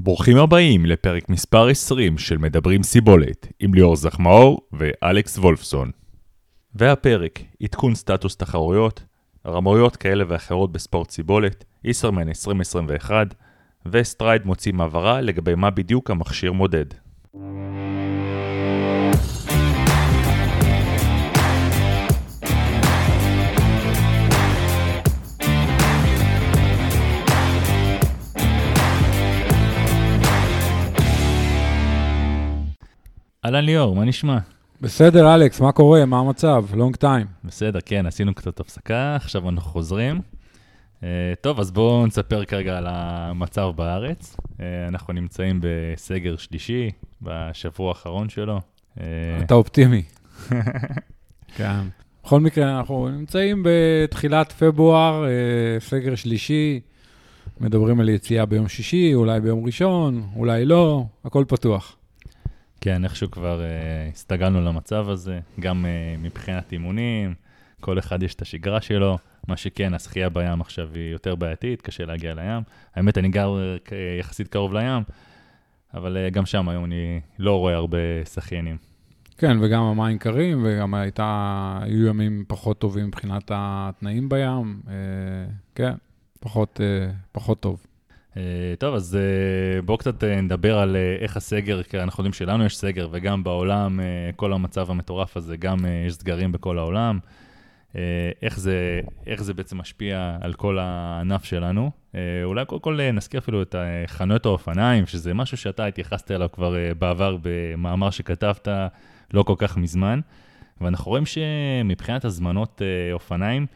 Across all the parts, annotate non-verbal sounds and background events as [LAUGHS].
ברוכים הבאים לפרק מספר 20 של מדברים סיבולת, עם ליאור זך מאור ואלכס וולפסון. והפרק, עדכון סטטוס תחרויות, רמאויות כאלה ואחרות בספורט סיבולת, ישראמן 2021, ו Stryd מוציאים הבהרה לגבי מה בדיוק המכשיר מודד. אהלן ליאור, מה נשמע? בסדר, אלכס, מה קורה? מה המצב? לונג טיים. בסדר, כן, עשינו קצת הפסקה, עכשיו אנחנו חוזרים. Uh, טוב, אז בואו נספר כרגע על המצב בארץ. Uh, אנחנו נמצאים בסגר שלישי, בשבוע האחרון שלו. Uh, אתה אופטימי. [LAUGHS] כן. בכל מקרה, אנחנו נמצאים בתחילת פברואר, סגר שלישי, מדברים על יציאה ביום שישי, אולי ביום ראשון, אולי לא, הכל פתוח. כן, איכשהו כבר uh, הסתגלנו למצב הזה, גם uh, מבחינת אימונים, כל אחד יש את השגרה שלו. מה שכן, השחייה בים עכשיו היא יותר בעייתית, קשה להגיע לים. האמת, אני גר uh, יחסית קרוב לים, אבל uh, גם שם היום אני לא רואה הרבה שחיינים. כן, וגם המים קרים, וגם הייתה, היו ימים פחות טובים מבחינת התנאים בים. Uh, כן, פחות, uh, פחות טוב. אה, טוב, אז אה, בואו קצת אה, נדבר על איך הסגר, כי אנחנו יודעים שלנו יש סגר, וגם בעולם, כל המצב המטורף הזה, גם יש סגרים בכל העולם. איך זה, איך זה בעצם משפיע על כל הענף שלנו. אולי קודם כל נזכיר אפילו את חנויות האופניים, שזה משהו שאתה התייחסת אליו כבר בעבר במאמר שכתבת לא כל כך מזמן. ואנחנו רואים שמבחינת הזמנות אופניים,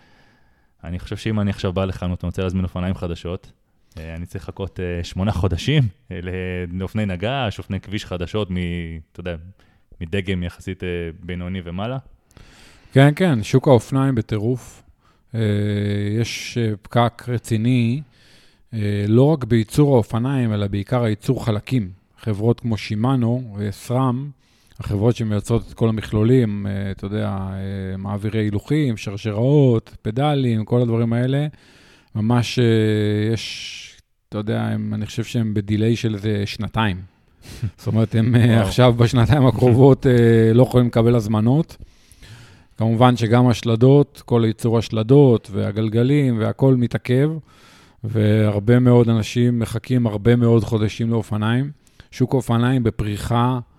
אני חושב שאם אני עכשיו בא לחנות, אני רוצה להזמין אופניים חדשות, אני צריך לחכות אה, שמונה חודשים אה, לאופני נגש, אופני כביש חדשות, מ, אתה יודע, מדגם יחסית בינוני ומעלה. כן, כן, שוק האופניים בטירוף. יש פקק רציני, לא רק בייצור האופניים, אלא בעיקר הייצור חלקים. חברות כמו שימאנו, סרם, החברות שמייצרות את כל המכלולים, אתה יודע, מעבירי הילוכים, שרשראות, פדלים, כל הדברים האלה, ממש יש אתה יודע, הם, אני חושב שהם בדיליי של איזה שנתיים. [LAUGHS] זאת אומרת, הם אה, עכשיו בשנתיים הקרובות אה, לא יכולים לקבל הזמנות. כמובן שגם השלדות, כל ייצור השלדות והגלגלים והכול מתעכב, והרבה מאוד אנשים מחכים הרבה מאוד חודשים לאופניים. שוק האופניים בפריחה אה,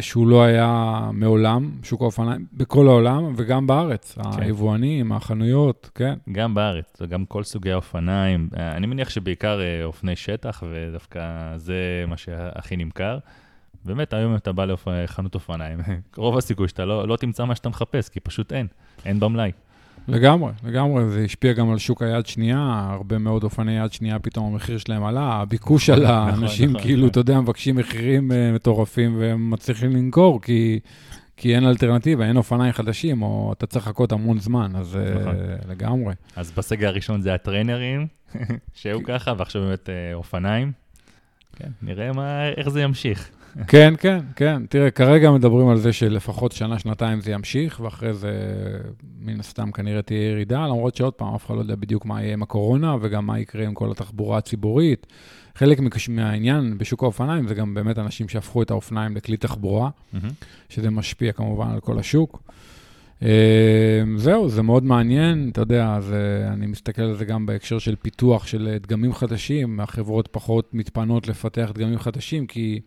שהוא לא היה מעולם, שוק האופניים, בכל העולם וגם בארץ, כן. היבואנים, החנויות, כן. גם בארץ, וגם כל סוגי האופניים. אה, אני מניח שבעיקר אה, אופני שטח, ודווקא זה מה שהכי נמכר. באמת, היום אתה בא לחנות אופניים, [LAUGHS] רוב הסיכוי שאתה לא, לא תמצא מה שאתה מחפש, כי פשוט אין, אין במלאי. לגמרי, לגמרי, זה השפיע גם על שוק היד שנייה, הרבה מאוד אופני יד שנייה, פתאום המחיר שלהם עלה, הביקוש עלה, נכון, אנשים נכון, כאילו, נכון. אתה יודע, מבקשים מחירים uh, מטורפים והם מצליחים למכור, כי, כי אין אלטרנטיבה, אין אופניים חדשים, או אתה צריך לחכות המון זמן, אז uh, לגמרי. אז בסגר הראשון זה הטריינרים, [LAUGHS] [LAUGHS] שהיו ככה, ועכשיו באמת uh, אופניים. כן, נראה מה, איך זה ימשיך. כן, כן, כן. תראה, כרגע מדברים על זה שלפחות שנה-שנתיים זה ימשיך, ואחרי זה מן הסתם כנראה תהיה ירידה, למרות שעוד פעם, אף אחד לא יודע בדיוק מה יהיה עם הקורונה, וגם מה יקרה עם כל התחבורה הציבורית. חלק מהעניין בשוק האופניים זה גם באמת אנשים שהפכו את האופניים לכלי תחבורה, mm-hmm. שזה משפיע כמובן על כל השוק. אה, זהו, זה מאוד מעניין, אתה יודע, זה, אני מסתכל על זה גם בהקשר של פיתוח של דגמים חדשים, החברות פחות מתפנות לפתח דגמים חדשים, כי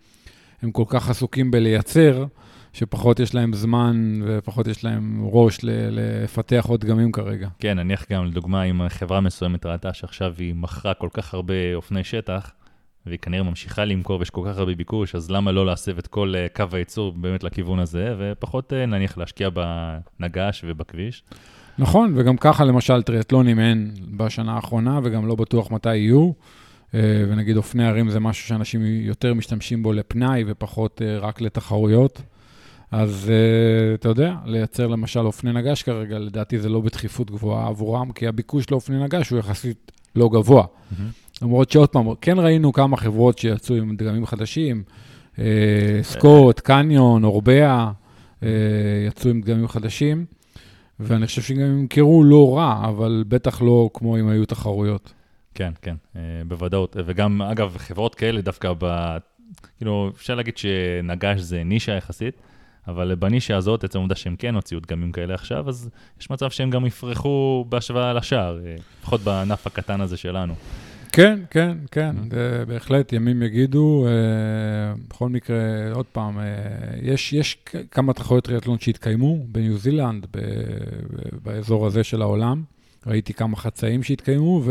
הם כל כך עסוקים בלייצר, שפחות יש להם זמן ופחות יש להם ראש לפתח עוד דגמים כרגע. כן, נניח גם לדוגמה, אם חברה מסוימת ראתה שעכשיו היא מכרה כל כך הרבה אופני שטח, והיא כנראה ממשיכה למכור ויש כל כך הרבה ביקוש, אז למה לא להסב את כל אה, קו הייצור באמת לכיוון הזה, ופחות אה, נניח להשקיע בנגש ובכביש? נכון, וגם ככה למשל טריאטלונים אין בשנה האחרונה, וגם לא בטוח מתי יהיו. אה, ונגיד אופני הרים זה משהו שאנשים יותר משתמשים בו לפנאי ופחות אה, רק לתחרויות. אז uh, אתה יודע, לייצר למשל אופני נגש כרגע, לדעתי זה לא בדחיפות גבוהה עבורם, כי הביקוש לאופני נגש הוא יחסית לא גבוה. Mm-hmm. למרות שעוד פעם, כן ראינו כמה חברות שיצאו עם דגמים חדשים, סקוט, קניון, אורביה, uh, יצאו עם דגמים חדשים, ואני חושב שגם ימכרו לא רע, אבל בטח לא כמו אם היו תחרויות. כן, כן, אה, בוודאות. וגם, אגב, חברות כאלה דווקא ב... כאילו, אפשר להגיד שנגש זה נישה יחסית, אבל בנישה הזאת, עצם העובדה שהם כן הוציאו דגמים כאלה עכשיו, אז יש מצב שהם גם יפרחו בהשוואה לשאר, אה, לפחות בענף הקטן הזה שלנו. כן, כן, כן, זה בהחלט ימים יגידו. אה, בכל מקרה, עוד פעם, יש, יש כמה תחרויות טריאטלון שהתקיימו בניו זילנד, באזור הזה של העולם. ראיתי כמה חצאים שהתקיימו,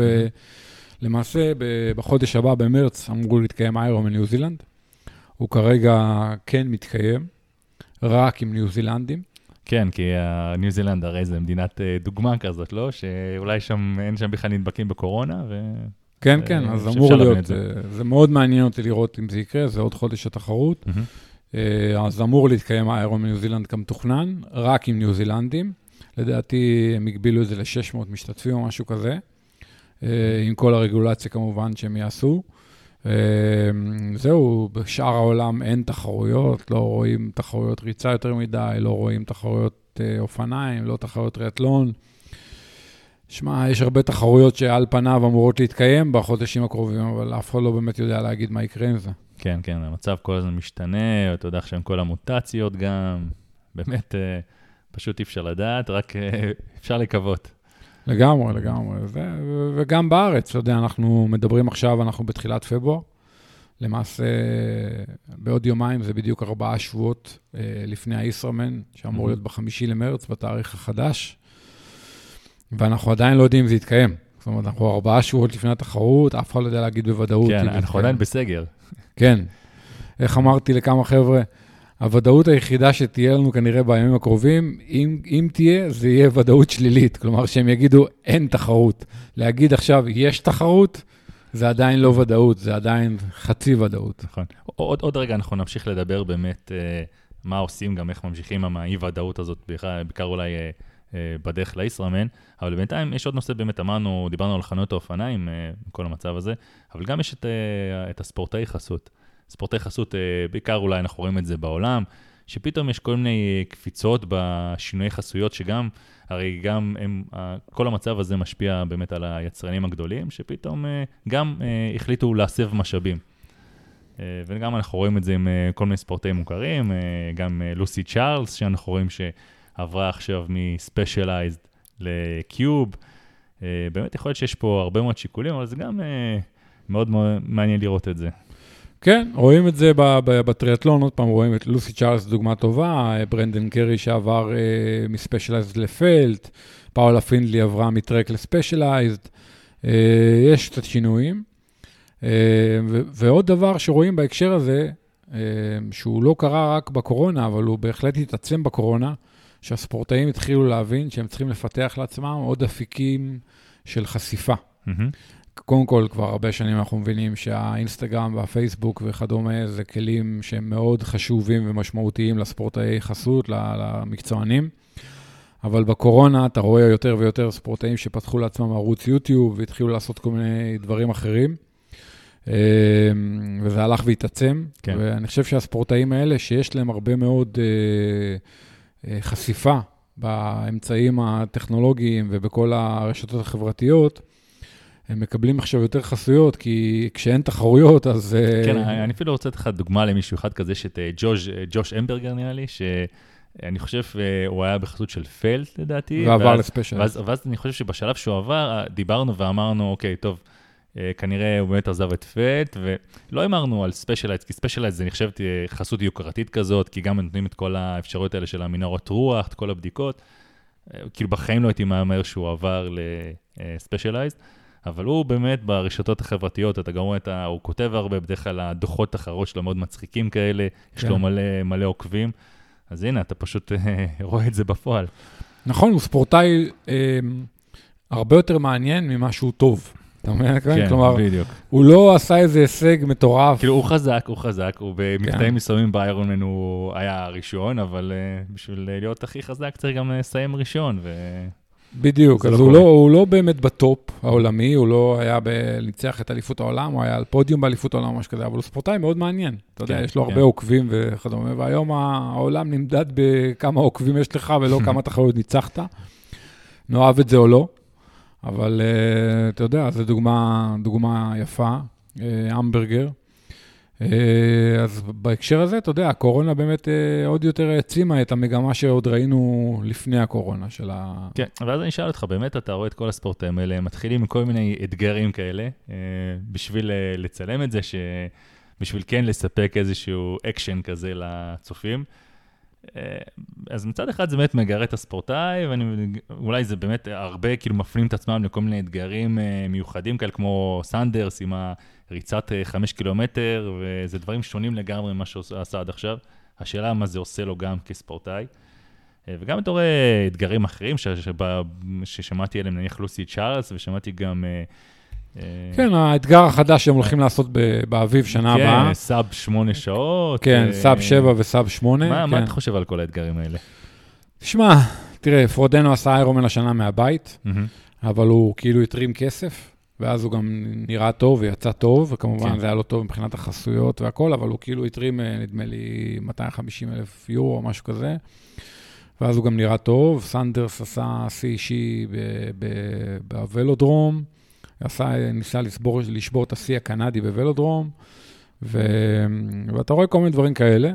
ולמעשה בחודש הבא, במרץ, אמרו להתקיים איירו מניו זילנד. הוא כרגע כן מתקיים, רק עם ניו זילנדים. כן, כי ניו זילנד הרי זה מדינת דוגמה כזאת, לא? שאולי שם, אין שם בכלל נדבקים בקורונה, ו... כן, כן, אז אמור להיות, זה. זה מאוד מעניין אותי לראות אם זה יקרה, זה עוד חודש התחרות. Mm-hmm. אז אמור להתקיים האירו מניו זילנד כמתוכנן, רק עם ניו זילנדים. לדעתי הם הגבילו את זה ל-600 משתתפים או משהו כזה, אה, עם כל הרגולציה כמובן שהם יעשו. אה, זהו, בשאר העולם אין תחרויות, לא רואים תחרויות ריצה יותר מדי, לא רואים תחרויות אופניים, לא תחרויות ריאטלון. שמע, יש הרבה תחרויות שעל פניו אמורות להתקיים בחודשים הקרובים, אבל אף אחד לא באמת יודע להגיד מה יקרה עם זה. כן, כן, המצב כל הזמן משתנה, אתה יודע עכשיו עם כל המוטציות גם, באמת, אה, פשוט אי אפשר לדעת, רק אה, אפשר לקוות. לגמרי, לגמרי. ו- וגם בארץ, אתה יודע, אנחנו מדברים עכשיו, אנחנו בתחילת פברואר. למעשה, בעוד יומיים זה בדיוק ארבעה שבועות אה, לפני הישראמן, שאמור להיות בחמישי למרץ, בתאריך החדש. ואנחנו עדיין לא יודעים אם זה יתקיים. זאת אומרת, אנחנו ארבעה שבועות לפני התחרות, אף אחד לא יודע להגיד בוודאות. כן, אנחנו עדיין בסגר. כן. איך אמרתי לכמה חבר'ה, הוודאות היחידה שתהיה לנו כנראה בימים הקרובים, אם, אם תהיה, זה יהיה ודאות שלילית. כלומר, שהם יגידו, אין תחרות. להגיד עכשיו, יש תחרות, זה עדיין לא ודאות, זה עדיין חצי ודאות. נכון. עוד, עוד רגע אנחנו נמשיך לדבר באמת אה, מה עושים, גם איך ממשיכים עם האי-ודאות הזאת, בעיקר אולי... אה, אה, בדרך לישראמן, אבל בינתיים יש עוד נושא, באמת אמרנו, דיברנו על חנויות האופניים, אה, כל המצב הזה, אבל גם יש את, אה, את הספורטאי חסות. ספורטאי חסות, בעיקר אולי אנחנו רואים את זה בעולם, שפתאום יש כל מיני קפיצות בשינויי חסויות, שגם, הרי גם הם, כל המצב הזה משפיע באמת על היצרנים הגדולים, שפתאום גם החליטו להסב משאבים. וגם אנחנו רואים את זה עם כל מיני ספורטאים מוכרים, גם לוסי צ'ארלס, שאנחנו רואים ש... עברה עכשיו מ Specialized ל Cube. באמת יכול להיות שיש פה הרבה מאוד שיקולים, אבל זה גם מאוד מעניין לראות את זה. כן, רואים את זה בטריאטלון, עוד פעם רואים את לוסי צ'ארלס, דוגמה טובה, ברנדן קרי שעבר אה, מ Specialized ל Felt, פאולה פינדלי עברה מ Trek ל Specialized, אה, יש קצת שינויים. אה, ועוד דבר שרואים בהקשר הזה, uh, שהוא לא קרה רק בקורונה, אבל הוא בהחלט התעצם בקורונה, שהספורטאים התחילו להבין שהם צריכים לפתח לעצמם עוד אפיקים של חשיפה. Mm-hmm. קודם כל, כבר הרבה שנים אנחנו מבינים שהאינסטגרם והפייסבוק וכדומה זה כלים שהם מאוד חשובים ומשמעותיים לספורטאי חסות, למקצוענים. אבל בקורונה אתה רואה יותר ויותר ספורטאים שפתחו לעצמם ערוץ יוטיוב והתחילו לעשות כל מיני דברים אחרים. אמ, וזה הלך והתעצם. כן. ואני חושב שהספורטאים האלה, שיש להם הרבה מאוד... אה, אה, חשיפה באמצעים הטכנולוגיים ובכל הרשתות החברתיות, הם מקבלים עכשיו יותר חסויות, כי כשאין תחרויות, אז... אה, כן, אני אפילו רוצה לתת לך דוגמה למישהו אחד כזה, שאת אה, ג'וש, ג'וש אמברגר נראה לי, שאני חושב הוא היה בחסות של פלט לדעתי. ועבר לספיישל. ואז, ואז אני חושב שבשלב שהוא עבר, דיברנו ואמרנו, אוקיי, טוב, אה, כנראה הוא באמת עזב את Felt, ולא הימרנו על Specialized, כי Specialized זה נחשב חסות יוקרתית כזאת, כי גם נותנים את כל האפשרויות האלה של המנהרות רוח, את כל הבדיקות. אה, כאילו בחיים לא הייתי מהמר שהוא עבר ל Specialized, אבל הוא באמת ברשתות החברתיות, אתה גם רואה את ה... הוא כותב הרבה, בדרך כלל הדוחות תחרות שלו מאוד מצחיקים כאלה, כן. יש לו כן. מלא, מלא עוקבים, אז הנה, אתה פשוט אה, [LAUGHS] רואה את זה בפועל. נכון, הוא ספורטאי אה, הרבה יותר מעניין ממה שהוא טוב. אתה מבין? כן, כלומר, בדיוק. הוא לא עשה איזה הישג מטורף. כאילו, הוא חזק, הוא חזק, הוא במקטעים כן. מסוימים באיירונמן הוא היה ראשון, אבל uh, בשביל להיות הכי חזק צריך גם לסיים ראשון. ו... בדיוק, אז לא הוא, לא, הוא לא באמת בטופ העולמי, הוא לא היה ניצח את אליפות העולם, הוא היה על פודיום באליפות העולם או משהו כזה, אבל הוא ספורטאי מאוד מעניין. אתה כן, יודע, יש לו כן. הרבה עוקבים וכדומה, והיום העולם נמדד בכמה עוקבים יש לך ולא [LAUGHS] כמה תחרויות ניצחת. נאהב את זה או לא. אבל אה, אתה יודע, זו דוגמה, דוגמה יפה, אה, המברגר. אה, אז בהקשר הזה, אתה יודע, הקורונה באמת אה, עוד יותר העצימה את המגמה שעוד ראינו לפני הקורונה, של ה... כן, ואז אני אשאל אותך, באמת אתה רואה את כל הספורטאים האלה, מתחילים עם כל מיני אתגרים כאלה, אה, בשביל לצלם את זה, בשביל כן לספק איזשהו אקשן כזה לצופים. אז מצד אחד זה באמת מגרה את הספורטאי, ואולי זה באמת הרבה כאילו מפנים את עצמם לכל מיני אתגרים מיוחדים כאלה, כמו סנדרס עם הריצת אה, חמש קילומטר, וזה דברים שונים לגמרי ממה שהוא עשה עד עכשיו. השאלה מה זה עושה לו גם כספורטאי. וגם אתה רואה אתגרים אחרים ששמעתי עליהם, נניח לוסי צ'ארלס, ושמעתי גם... כן, האתגר החדש שהם הולכים לעשות באביב שנה כן, הבאה. כן, sub שמונה שעות. כן, sub שבע ו sub שמונה. מה, כן. מה אתה חושב על כל האתגרים האלה? שמע, תראה, פרודנו עשה איירומן השנה מהבית, Mm-hmm. אבל הוא כאילו התרים כסף, ואז הוא גם נראה טוב ויצא טוב, וכמובן כן. זה היה לא טוב מבחינת החסויות והכל, אבל הוא כאילו התרים, אה, נדמה לי, 250 אלף יורו או משהו כזה. ואז הוא גם נראה טוב. סנדרס עשה שיא אישי בוולודרום, עשה, ניסה לשבור, לשבור את השיא הקנדי בוולודרום, ו... ואתה רואה כל מיני דברים כאלה.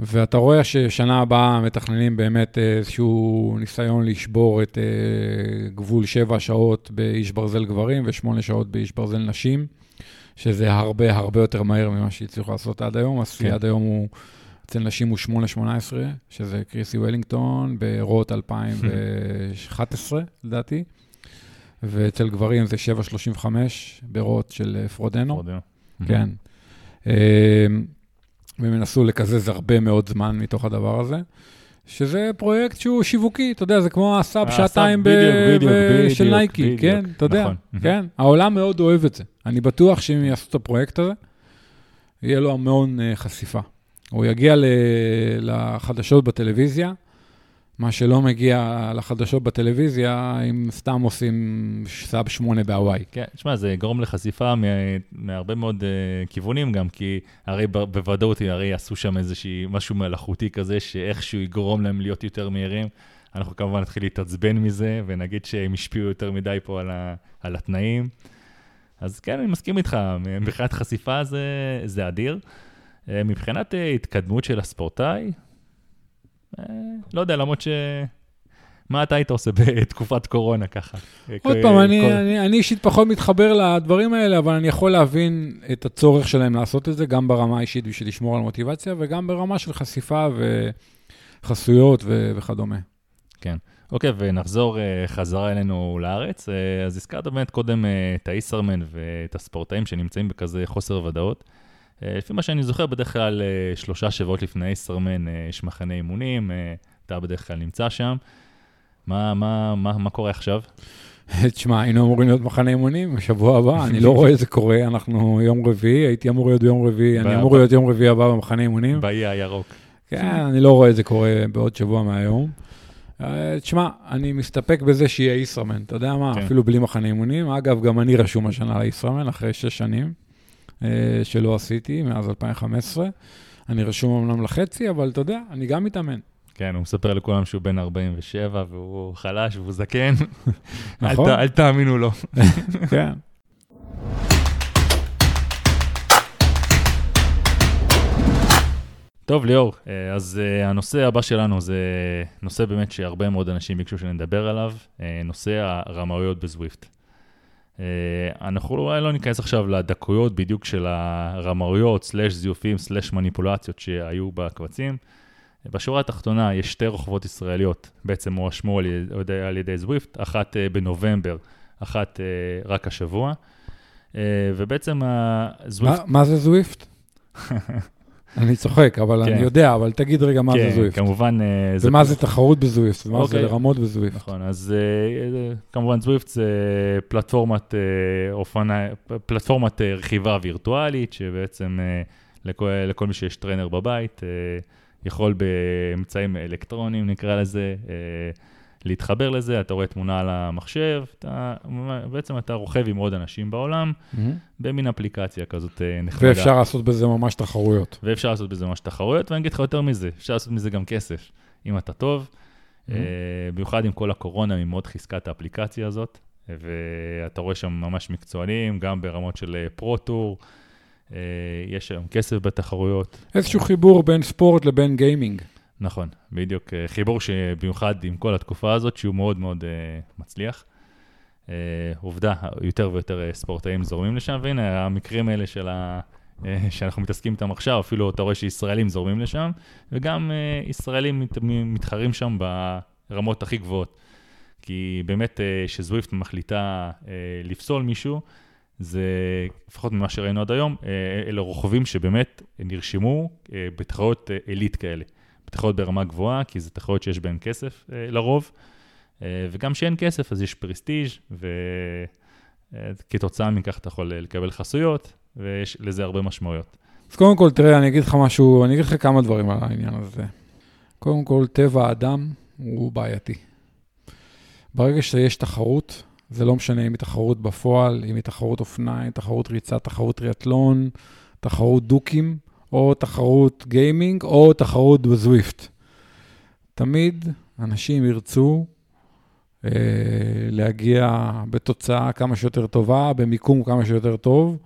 אה, ואתה רואה ששנה הבאה מתכננים באמת איזשהו ניסיון לשבור את אה, גבול שבע שעות באיש ברזל גברים ושמונה שעות באיש ברזל נשים, שזה הרבה הרבה יותר מהר ממה שהצליחו לעשות עד היום. השיא כן. עד היום הוא, אצל נשים הוא 8.18, שזה קריסי וולינגטון ברוט 2011, [LAUGHS] לדעתי, ואצל גברים זה 7.35 ב Roth של אה, פרודנו. פרודנו. כן. והם ינסו לקזז הרבה מאוד זמן מתוך הדבר הזה, שזה פרויקט שהוא שיווקי, אתה יודע, זה כמו ה sub ה sub, שעתיים ב- בדיוק, ב- של נייקי, בדיוק. כן, אתה יודע, נכון. כן, העולם מאוד אוהב את זה. אני בטוח שאם יעשו את הפרויקט הזה, יהיה לו המון אה, חשיפה. הוא יגיע ל- לחדשות בטלוויזיה, מה שלא מגיע לחדשות בטלוויזיה, אם סתם עושים סאב שמונה בהוואי. כן, תשמע, זה יגרום לחשיפה מה- מהרבה מאוד uh, כיוונים גם, כי הרי בוודאות הרי יעשו שם איזשהי משהו מלאכותי כזה, שאיכשהו יגרום להם להיות יותר מהירים. אנחנו כמובן נתחיל להתעצבן מזה, ונגיד שהם השפיעו יותר מדי פה על, ה- על התנאים. אז כן, אני מסכים איתך, מבחינת חשיפה זה, זה אדיר. אה, מבחינת אה, התקדמות של הספורטאי, לא יודע, למרות ש... מה אתה היית עושה [LAUGHS] בתקופת קורונה ככה? עוד פעם, אני, אישית פחות מתחבר לדברים האלה, אבל אני יכול להבין את הצורך שלהם לעשות את זה, גם ברמה האישית בשביל לשמור על מוטיבציה, וגם ברמה של חשיפה וחסויות וכדומה. אוקיי, ונחזור uh, חזרה אלינו לארץ. Uh, אז הזכרת באמת קודם uh, את האיסרמן ואת הספורטאים שנמצאים בכזה חוסר ודאות. Uh, לפי מה שאני זוכר, בדרך כלל uh, שלושה שבועות לפני האיסרמן uh, יש מחנה אימונים, אתה בדרך כלל נמצא שם. מה, מה, מה, מה קורה עכשיו? [LAUGHS] תשמע, היינו אמורים להיות מחנה אימונים בשבוע הבא, אני לא רואה את זה קורה, אנחנו יום רביעי, הייתי אמור להיות ביום רביעי, אני אמור להיות יום רביעי הבא במחנה אימונים. באי הירוק. כן, אני לא רואה את זה קורה בעוד שבוע מהיום. אה, תשמע, אני מסתפק בזה שיהיה ישראמן, אתה יודע מה, כן. אפילו בלי מחנה אימונים. אגב, גם אני רשום השנה לישראמן, אחרי שש שנים אה, שלא עשיתי, מאז 2015. אני רשום אמנם לחצי, אבל אתה יודע, אני גם מתאמן. כן, הוא מספר לכולם שהוא בן 47 והוא חלש והוא זקן. [LAUGHS] אל נכון. ת- אל תאמינו לו. [LAUGHS] כן. טוב, ליאור, אה, אז אה, הנושא הבא שלנו זה נושא באמת שהרבה מאוד אנשים ביקשו שנדבר עליו, אה, נושא הרמאויות בזוויפט. אה, אנחנו אולי לא ניכנס עכשיו לדקויות בדיוק של הרמאויות, סלאש זיופים, סלאש מניפולציות שהיו בקבצים. בשורה התחתונה יש שתי רוכבות ישראליות, בעצם הואשמו על על ידי זוויפט, אחת אה, בנובמבר, אחת אה, רק השבוע. ובעצם הזוויפט... מה- מה זה זוויפט? [LAUGHS] אני צוחק, אבל כן. אני יודע, אבל תגיד רגע מה זה כן, זוויפט. כמובן... אה, ומה זה תחרות בזוויפט, ומה זה אוקיי. לרמות בזוויפט. נכון, אז אה, כמובן זוויפט זה פלטפורמת אה, פלטפורמת אה, רכיבה וירטואלית, שבעצם אה, לכל, לכל מי שיש טרנר בבית, אה, יכול באמצעים אלקטרוניים, נקרא לזה, אה, להתחבר לזה, אתה רואה תמונה על המחשב, אתה, בעצם אתה רוכב עם עוד אנשים בעולם, מהמם. במין אפליקציה כזאת אה, נחמדה. ואפשר לעשות בזה ממש תחרויות. ואפשר לעשות בזה ממש תחרויות, ואני אגיד לך יותר מזה, אפשר לעשות מזה גם כסף, אם אתה טוב. אה, במיוחד עם כל הקורונה, היא מאוד חיזקה את האפליקציה הזאת, ואתה רואה שם ממש מקצוענים, גם ברמות של פרו-טור, יש היום כסף בתחרויות. איזשהו חיבור בין ספורט לבין גיימינג. נכון, בדיוק. חיבור שבמיוחד עם כל התקופה הזאת, שהוא מאוד מאוד מצליח. עובדה, יותר ויותר ספורטאים זורמים לשם, והנה המקרים האלה של ה... אה, שאנחנו מתעסקים איתם עכשיו, אפילו אתה רואה שישראלים זורמים לשם, וגם uh, ישראלים מת, מתחרים שם ברמות הכי גבוהות. כי באמת, uh, שזוויפט מחליטה uh, לפסול מישהו, זה, לפחות ממה שראינו עד היום, uh, אלה רוכבים שבאמת נרשמו uh, בתחרויות uh, עילית כאלה. בתחרויות ברמה גבוהה, כי זה תחרויות שיש בהן כסף uh, לרוב, uh, וגם שאין כסף אז יש פרסטיג', וכתוצאה מכך אתה יכול לקבל חסויות, ויש לזה הרבה משמעויות. אז קודם כל, תראה, אני אגיד לך משהו, אני אגיד לך כמה דברים על העניין הזה. קודם כל, טבע האדם הוא בעייתי. ברגע שיש תחרות, זה לא משנה אם היא תחרות בפועל, אם היא תחרות אופניים, תחרות ריצה, תחרות טריאטלון, תחרות דוקים, או תחרות גיימינג, או תחרות בזוויפט. תמיד אנשים ירצו אה, להגיע בתוצאה כמה שיותר טובה, במיקום כמה שיותר טוב.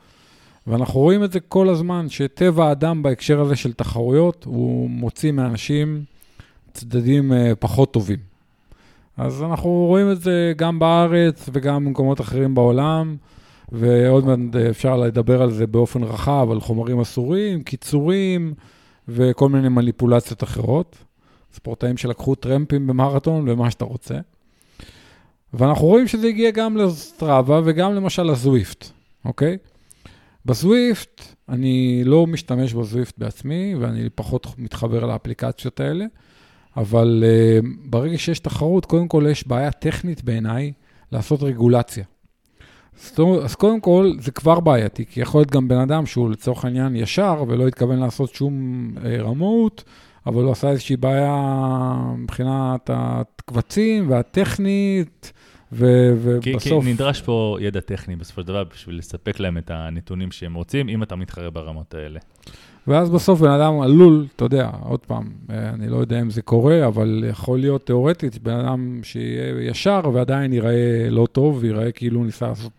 ואנחנו רואים את זה כל הזמן, שטבע האדם בהקשר הזה של תחרויות, הוא מוציא מאנשים צדדים אה, פחות טובים. אז אנחנו רואים את זה גם בארץ וגם במקומות אחרים בעולם, ועוד מעט אפשר לדבר על זה באופן רחב, על חומרים אסורים, קיצורים וכל מיני מניפולציות אחרות. ספורטאים שלקחו טרמפים במרתון ומה שאתה רוצה. ואנחנו רואים שזה הגיע גם לסטראבה וגם למשל לזוויפט, אוקיי? בסוויפט, אני לא משתמש בזוויפט בעצמי, ואני פחות מתחבר לאפליקציות האלה, אבל uh, ברגע שיש תחרות, קודם כל יש בעיה טכנית בעיניי לעשות רגולציה. אז קודם כל, זה כבר בעייתי, כי יכול להיות גם בן אדם שהוא לצורך העניין ישר ולא התכוון לעשות שום uh, רמאות, אבל הוא עשה איזושהי בעיה מבחינת הקבצים והטכנית, ו- ובסוף... כי נדרש פה ידע טכני בסופו של דבר בשביל לספק להם את הנתונים שהם רוצים, אם אתה מתחרה ברמות האלה. ואז בסוף בן אדם עלול, אתה יודע, עוד פעם, אה, אני לא יודע אם זה קורה, אבל יכול להיות תיאורטית, בן אדם שיהיה ישר ועדיין ייראה לא טוב, וייראה כאילו ניסה לעשות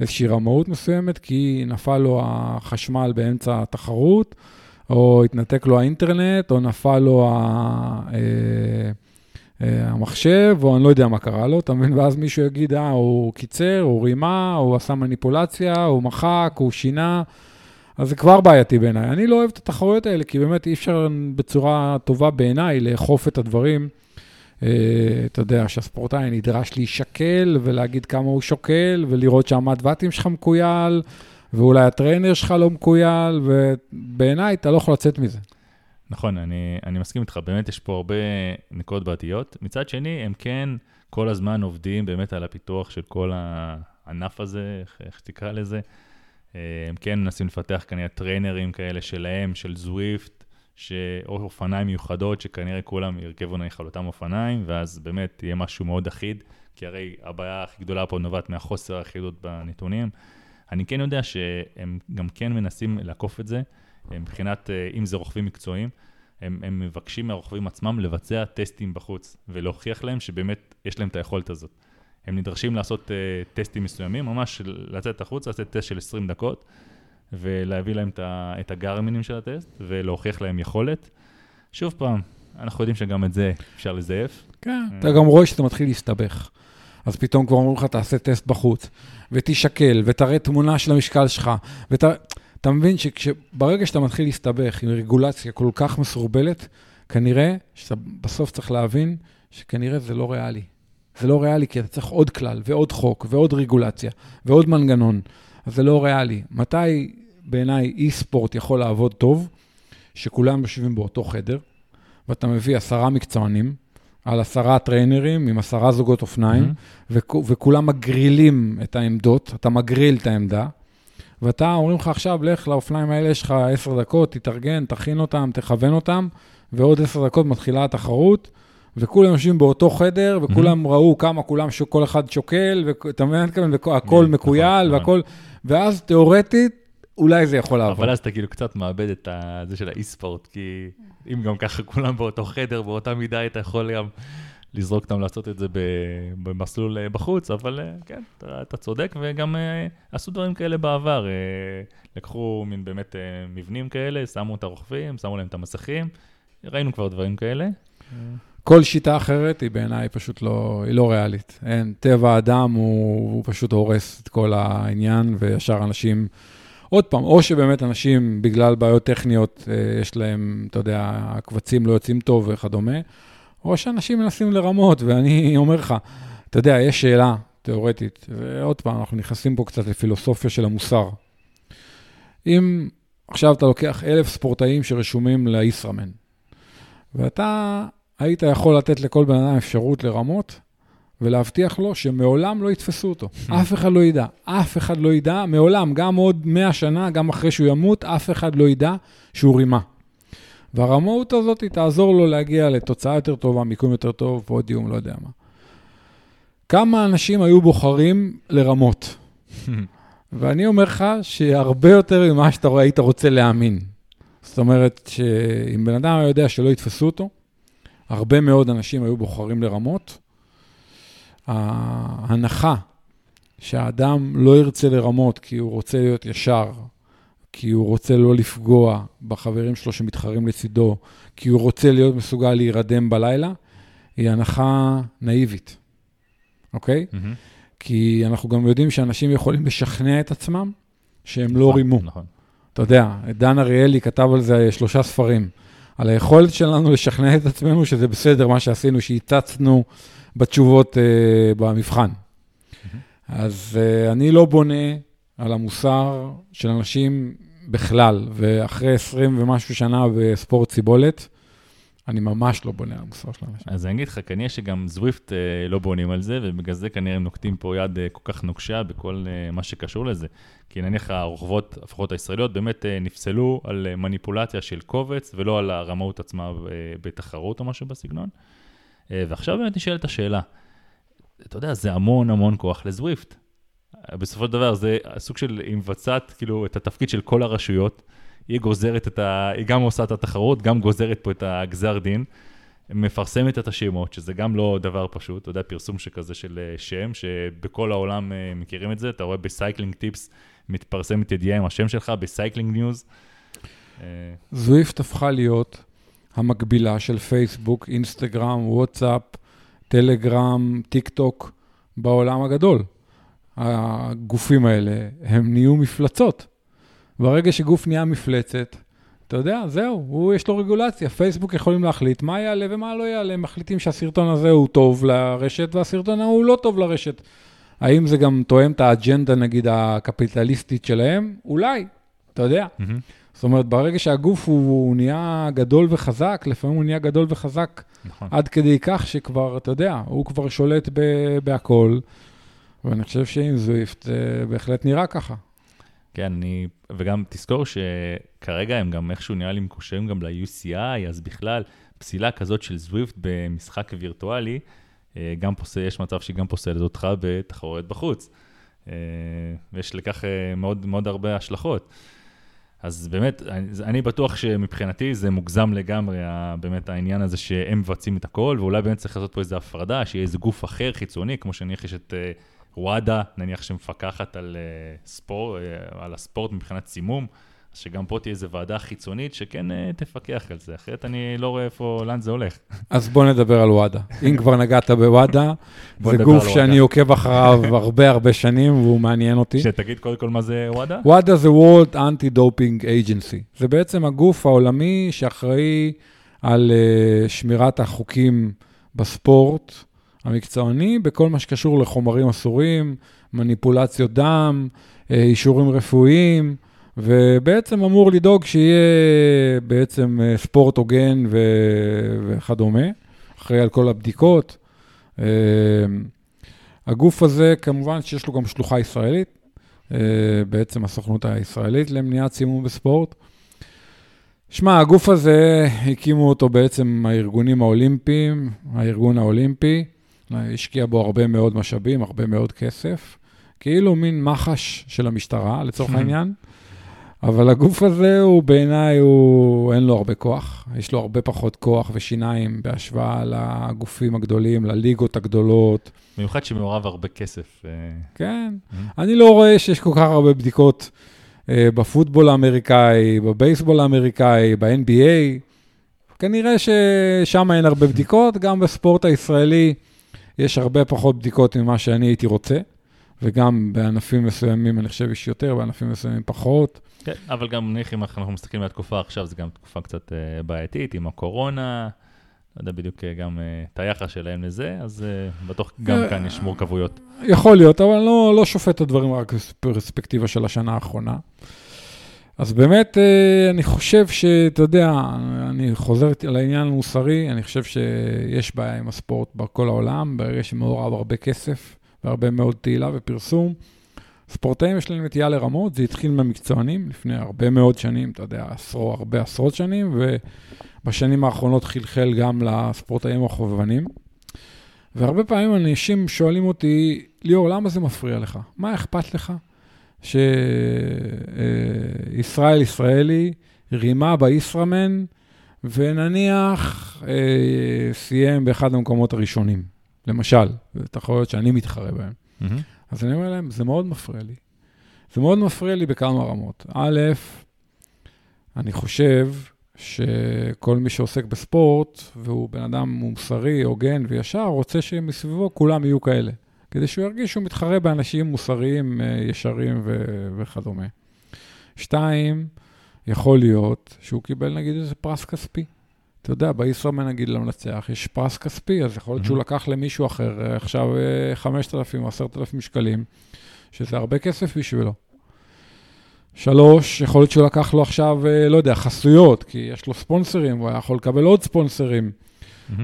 איזושהי רמאות מסוימת, כי נפל לו החשמל באמצע התחרות, או התנתק לו האינטרנט, או נפל לו ה... אה, אה, המחשב, או אני לא יודע מה קרה לו, אתה מבין? ואז מישהו יגיד, אה, הוא קיצר, הוא רימה, הוא עשה מניפולציה, הוא מחק, הוא שינה. אז זה כבר בעייתי בעיניי. אני לא אוהב את התחרויות האלה, כי באמת אי אפשר בצורה טובה בעיניי לאכוף את הדברים. Uh, אתה יודע, שהספורטאי נדרש להישקל ולהגיד כמה הוא שוקל, ולראות שהמד ואטים שלך מקוייל, ואולי הטריינר שלך לא מקוייל, ובעיניי אתה לא יכול לצאת מזה. נכון, אני, אני מסכים איתך, באמת יש פה הרבה נקודות בעתיות. מצד שני, הם כן כל הזמן עובדים באמת על הפיתוח של כל הענף הזה, איך, איך תקרא לזה. אה, הם כן מנסים לפתח כנראה טריינרים כאלה שלהם, של זוויפט, ש... או אופניים מיוחדות, שכנראה כולם ירכבו נניח על אותם אופניים, ואז באמת יהיה משהו מאוד אחיד, כי הרי הבעיה הכי גדולה פה נובעת מהחוסר האחידות בנתונים. אני כן יודע שהם גם כן מנסים לעקוף את זה. מבחינת, אה, אם זה רוכבים מקצועיים, הם, הם מבקשים מהרוכבים עצמם לבצע טסטים בחוץ, ולהוכיח להם שבאמת יש להם את היכולת הזאת. הם נדרשים לעשות uh, טסטים מסוימים, ממש לצאת החוצה, לעשות טסט של 20 דקות, ולהביא להם את הגרמינים של הטסט, ולהוכיח להם יכולת. שוב פעם, אנחנו יודעים שגם את זה אפשר לזייף. כן, אתה גם רואה שאתה מתחיל להסתבך. אז פתאום כבר אומרים לך, תעשה טסט בחוץ, ותישקל, ותראה תמונה של המשקל שלך, ותראה... אתה מבין שברגע שאתה מתחיל להסתבך עם רגולציה כל כך מסורבלת, כנראה שאתה בסוף צריך להבין שכנראה זה לא ריאלי. זה לא ריאלי כי אתה צריך עוד כלל ועוד חוק ועוד רגולציה ועוד מנגנון, אז זה לא ריאלי. מתי בעיניי אי-ספורט יכול לעבוד טוב? שכולם יושבים באותו חדר, ואתה מביא עשרה מקצוענים, על עשרה טריינרים עם עשרה זוגות אופניים, mm-hmm. וכולם מגרילים את העמדות, אתה מגריל את העמדה, ואתה, אומרים לך עכשיו, לך לאופניים האלה, יש לך עשר דקות, תתארגן, תכין אותם, תכוון אותם, ועוד עשר דקות מתחילה התחרות, וכולם יושבים באותו חדר, וכולם mm-hmm. ראו כמה כולם, כל אחד שוקל, ואתה מבין, והכל מקוייל, נכון, והכל, ואז תיאורטית, אולי זה יכול לעבוד. אבל אז אתה כאילו קצת מאבד את זה של האי-ספורט, כי אם גם ככה כולם באותו חדר, באותה מידה, אתה יכול גם לזרוק אותם לעשות את זה במסלול אה, בחוץ, אבל אה, כן, אתה, אתה צודק, וגם אה, עשו דברים כאלה בעבר. לקחו מין באמת מבנים כאלה, שמו את הרוכבים, שמו להם את המסכים, ראינו כבר דברים כאלה. כל שיטה אחרת היא בעיניי פשוט לא, היא לא ריאלית. אין, טבע האדם הוא, הוא פשוט הורס את כל העניין, וישר אנשים, עוד פעם, או שבאמת אנשים, בגלל בעיות טכניות, יש להם, אתה יודע, הקבצים לא יוצאים טוב וכדומה, או שאנשים מנסים לרמות, ואני אומר לך, אתה יודע, יש שאלה תיאורטית, ועוד פעם, אנחנו נכנסים פה קצת לפילוסופיה של המוסר. אם עכשיו אתה לוקח אלף ספורטאים שרשומים לישראמן, ואתה היית יכול לתת לכל בן אדם אפשרות לרמות, ולהבטיח לו שמעולם לא יתפסו אותו. [LAUGHS] אף אחד לא ידע. אף אחד לא ידע, מעולם, גם עוד 100 שנה, גם אחרי שהוא ימות, אף אחד לא ידע שהוא רימה. והרמאות הזאת תעזור לו להגיע לתוצאה יותר טובה, מיקום יותר טוב, פודיום, לא יודע מה. כמה אנשים היו בוחרים לרמות? [LAUGHS] ואני אומר לך שהרבה יותר ממה שאתה היית רוצה להאמין. זאת אומרת שאם בן אדם היה יודע שלא יתפסו אותו, הרבה מאוד אנשים היו בוחרים לרמות. ההנחה שהאדם לא ירצה לרמות כי הוא רוצה להיות ישר, כי הוא רוצה לא לפגוע בחברים שלו שמתחרים לצידו, כי הוא רוצה להיות מסוגל להירדם בלילה, היא הנחה נאיבית, אוקיי? Mm-hmm. כי אנחנו גם יודעים שאנשים יכולים לשכנע את עצמם שהם לא נכון, לא רימו. נכון. אתה יודע, דן אריאלי כתב על זה שלושה ספרים, על היכולת שלנו לשכנע את עצמנו שזה בסדר מה שעשינו, שהצצנו בתשובות uh, במבחן. אז uh, אני לא בונה על המוסר של אנשים בכלל, ואחרי 20 ומשהו שנה בספורט סיבולת, אני ממש לא בונה על המוסר של אנשים. אז אני אגיד לך, כנראה שגם זוויפט אה, לא בונים על זה, ובגלל זה כנראה הם נוקטים פה יד אה, כל כך נוקשה בכל אה, מה שקשור לזה. כי נניח הרוכבות, לפחות הישראליות, באמת אה, נפסלו על אה, מניפולציה של קובץ, ולא על הרמאות עצמה אה, בתחרות או משהו בסגנון. אה, ועכשיו באמת נשאלת השאלה, אתה יודע, זה המון המון כוח ל Zwift. בסופו של דבר זה סוג של, היא מבצעת כאילו את התפקיד של כל הרשויות. היא גוזרת את ה... היא גם עושה את התחרות, גם גוזרת פה את הגזר דין. מפרסמת את השמות, שזה גם לא דבר פשוט, אתה יודע, פרסום שכזה של אה, שם, שבכל העולם אה, מכירים את זה, אתה רואה ב CyclingTips, מתפרסמת ידיעה עם השם שלך, ב Cyclingnews. Zwift הפכה להיות המקבילה של פייסבוק, אינסטגרם, וואטסאפ, טלגרם, טיק טוק בעולם הגדול. הגופים האלה, הם נהיו מפלצות. ברגע שגוף נהיה מפלצת, אתה יודע, זהו, הוא יש לו רגולציה. פייסבוק יכולים להחליט מה יעלה ומה לא יעלה. מחליטים שהסרטון הזה הוא טוב לרשת והסרטון ההוא לא טוב לרשת. האם זה גם תואם את האג'נדה, נגיד, הקפיטליסטית שלהם? אולי, אתה יודע. Mm-hmm. זאת אומרת, ברגע שהגוף הוא, הוא נהיה גדול וחזק, לפעמים הוא נהיה גדול וחזק נכון. עד כדי כך שכבר, אתה יודע, הוא כבר שולט ב- בהכל. ואני חושב שעם זוויפט זה בהחלט נראה ככה. כן, אני, וגם תזכור שכרגע הם גם איכשהו נראה לי מקושרים גם ל-UCI, אז בכלל, פסילה כזאת של זוויפט במשחק וירטואלי, אה, גם פוסל, יש מצב שהיא גם פוסלת אותך בתחרויות בחוץ. אה, ויש לכך אה, מאוד, מאוד הרבה השלכות. אז באמת, אני, בטוח שמבחינתי זה מוגזם לגמרי, באמת העניין הזה שהם מבצעים את הכל, ואולי באמת צריך לעשות פה איזו הפרדה, שיהיה איזה גוף אחר חיצוני, כמו שנניח יש את וואדה, נניח שמפקחת על, uh, ספור, uh, על הספורט מבחינת סימום, שגם פה תהיה איזו ועדה חיצונית שכן uh, תפקח על זה, אחרת אני לא רואה איפה, לאן זה הולך. אז בוא נדבר על וואדה. אם כבר נגעת בוואדה, [LAUGHS] זה גוף שאני עוקב אחריו [LAUGHS] הרבה הרבה שנים והוא מעניין אותי. שתגיד קודם כל מה זה וואדה? וואדה זה World Anti-Doping Agency. זה בעצם הגוף העולמי שאחראי על uh, שמירת החוקים בספורט. המקצועני בכל מה שקשור לחומרים אסורים, מניפולציות דם, אה, אישורים רפואיים, ובעצם אמור לדאוג שיהיה בעצם אה, ספורט הוגן ו- וכדומה, אחראי על כל הבדיקות. אה, הגוף הזה, כמובן שיש לו גם שלוחה ישראלית, בעצם הסוכנות הישראלית למניעת סימום בספורט. שמע, הגוף הזה, הקימו אותו בעצם הארגונים האולימפיים, הארגון האולימפי, השקיע בו הרבה מאוד משאבים, הרבה מאוד כסף, כאילו מין מח"ש של המשטרה, לצורך העניין. אבל הגוף הזה הוא בעיניי, הוא, אין לו הרבה כוח. יש לו הרבה פחות כוח ושיניים בהשוואה לגופים הגדולים, לליגות הגדולות. במיוחד שמעורב הרבה כסף. אה. כן. Mm-hmm. אני לא רואה שיש כל כך הרבה בדיקות אה, בפוטבול האמריקאי, בבייסבול האמריקאי, ב-NBA. כנראה ששם אין הרבה בדיקות, גם בספורט הישראלי יש הרבה פחות בדיקות ממה שאני הייתי רוצה. וגם בענפים מסוימים, אני חושב, יש יותר, בענפים מסוימים פחות. כן, אבל גם נניח אם אנחנו מסתכלים על התקופה עכשיו, זו גם תקופה קצת uh, בעייתית, עם הקורונה, לא יודע בדיוק uh, גם uh, את היחס שלהם לזה, אז בטוח גם כאן יש מורכבויות. יכול להיות, אבל לא, לא שופט את הדברים רק בפרספקטיבה של השנה האחרונה. אז באמת, אני חושב שאתה יודע, אני חוזר על העניין המוסרי, אני חושב שיש בעיה עם הספורט בכל העולם, ברגע שמעורב הרבה כסף. והרבה מאוד תהילה ופרסום. ספורטאים יש להם נטייה לרמות, זה התחיל מהמקצוענים לפני הרבה מאוד שנים, אתה יודע, עשרו, הרבה עשרות שנים, ובשנים האחרונות חלחל גם לספורטאים החובבנים. והרבה פעמים אנשים שואלים אותי, ליאור, למה זה מפריע לך? מה אכפת לך שישראל ישראלי רימה בישראמן, ונניח אה, סיים באחד המקומות הראשונים? למשל, תחרויות שאני מתחרה בהן. Mm-hmm. אז אני אומר להם, זה מאוד מפריע לי. זה מאוד מפריע לי בכמה רמות. א', אני חושב שכל מי שעוסק בספורט, והוא בן אדם מוסרי, הוגן וישר, רוצה שמסביבו כולם יהיו כאלה. כדי שהוא ירגיש שהוא מתחרה באנשים מוסריים, אה, ישרים ו- וכדומה. שתיים, יכול להיות שהוא קיבל נגיד איזה פרס כספי. אתה יודע, בישראמן נגיד למנצח יש פרס כספי, אז יכול להיות שהוא לקח למישהו אחר אה, עכשיו 5,000 או 10,000 שקלים, שזה הרבה כסף בשבילו. שלוש, יכול להיות שהוא לקח לו עכשיו, אה, לא יודע, חסויות, כי יש לו ספונסרים, הוא היה יכול לקבל עוד ספונסרים.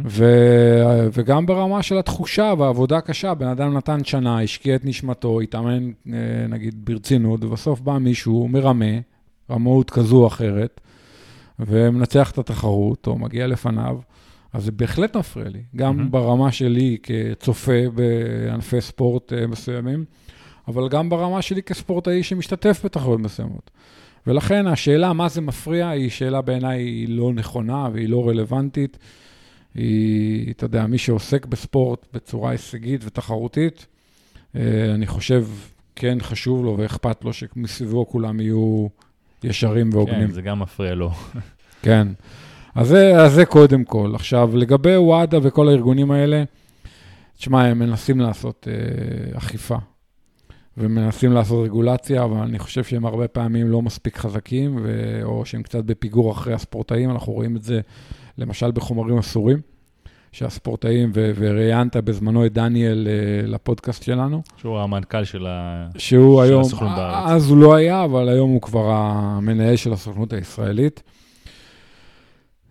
ו- וגם ברמה של התחושה והעבודה הקשה, בן אדם נתן שנה, השקיע את נשמתו, התאמן אה, נגיד ברצינות, ובסוף בא מישהו מרמה, רמאות כזו או אחרת, ומנצח את התחרות, או מגיע לפניו, אז זה בהחלט מפריע לי, גם mm-hmm. ברמה שלי כצופה בענפי ספורט uh, מסוימים, אבל גם ברמה שלי כספורטאי שמשתתף בתחרויות מסוימות. ולכן השאלה מה זה מפריע היא שאלה בעיניי לא נכונה והיא לא רלוונטית. היא, אתה יודע, מי שעוסק בספורט בצורה הישגית ותחרותית, uh, אני חושב, כן חשוב לו ואכפת לו שמסביבו כולם יהיו ישרים והוגנים. כן, זה גם מפריע לו. [LAUGHS] כן. אז זה, אז זה קודם כל. עכשיו, לגבי וואדה וכל הארגונים האלה, תשמע, הם מנסים לעשות אה, אכיפה, ומנסים לעשות רגולציה, אבל אני חושב שהם הרבה פעמים לא מספיק חזקים, ו... או שהם קצת בפיגור אחרי הספורטאים. אנחנו רואים את זה למשל בחומרים אסורים. שהספורטאים, ו- וראיינת בזמנו את דניאל uh, לפודקאסט שלנו. שהוא המנכ"ל של, ה... שהוא של היום, הסוכנות בארץ. אז הוא לא היה, אבל היום הוא כבר המנהל של הסוכנות הישראלית.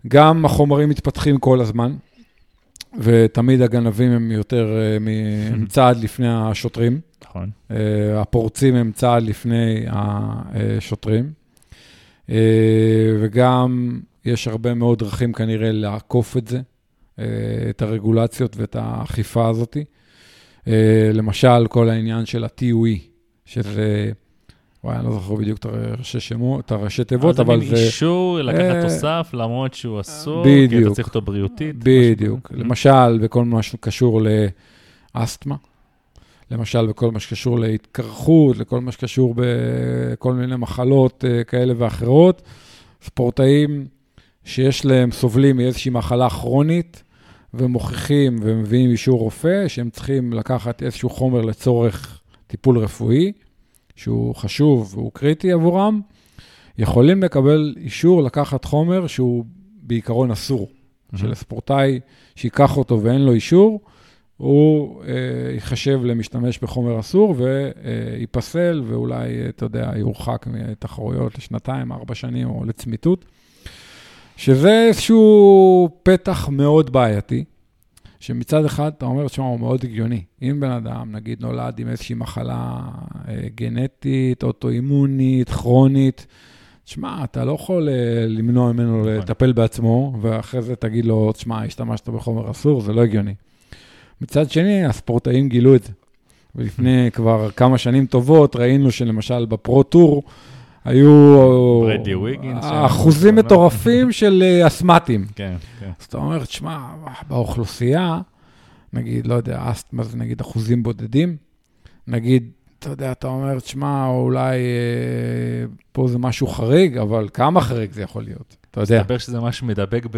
גם החומרים מתפתחים כל הזמן, ותמיד הגנבים הם יותר, uh, [LAUGHS] הם צעד לפני השוטרים. נכון. Uh, הפורצים הם צעד לפני השוטרים. Uh, וגם יש הרבה מאוד דרכים כנראה לעקוף את זה. אה, את הרגולציות ואת האכיפה הזאת. אה, למשל, כל העניין של ה-TUE, שזה, וואי, אני לא זוכר בדיוק את הראשי שמות, את הראשי תיבות, אבל זה... זה מין אישור לקחת אה, תוסף, למרות שהוא אסור, בדיוק. כי אתה צריך אותו בריאותית. בדיוק. למשל, בכל מה שקשור לאסתמה. למשל, בכל מה שקשור להתקרחות, לכל מה שקשור בכל מיני מחלות כאלה ואחרות. ספורטאים שיש להם, סובלים מאיזושהי מחלה כרונית, ומוכיחים ומביאים אישור רופא שהם צריכים לקחת איזשהו חומר לצורך טיפול רפואי, שהוא חשוב והוא קריטי עבורם, יכולים לקבל אישור לקחת חומר שהוא בעיקרון אסור. Mm-hmm. שלספורטאי שייקח אותו ואין לו אישור, הוא אה, ייחשב למשתמש בחומר אסור וייפסל, ואולי, אתה יודע, יורחק מתחרויות לשנתיים, ארבע שנים או לצמיתות. שזה איזשהו פתח מאוד בעייתי, שמצד אחד אתה אומר, תשמע, הוא מאוד הגיוני. אם בן אדם, נגיד, נולד עם איזושהי מחלה אה, גנטית, אוטואימונית, כרונית, תשמע, אתה לא יכול אה, למנוע ממנו נכון. לטפל בעצמו, ואחרי זה תגיד לו, תשמע, השתמשת בחומר אסור, זה לא הגיוני. מצד שני, הספורטאים גילו את זה. ולפני [LAUGHS] כבר כמה שנים טובות ראינו שלמשל בפרו-טור, היו שם. אחוזים מטורפים [LAUGHS] של אה, אסתמטים. כן, כן. אז אתה אומר, תשמע, באוכלוסייה, נגיד, לא יודע, אסתמה זה נגיד אחוזים בודדים, נגיד, אתה יודע, אתה אומר, תשמע, אולי אה, פה זה משהו חריג, אבל כמה חריג זה יכול להיות? אתה יודע. מסתבר שזה ממש מדבק ב...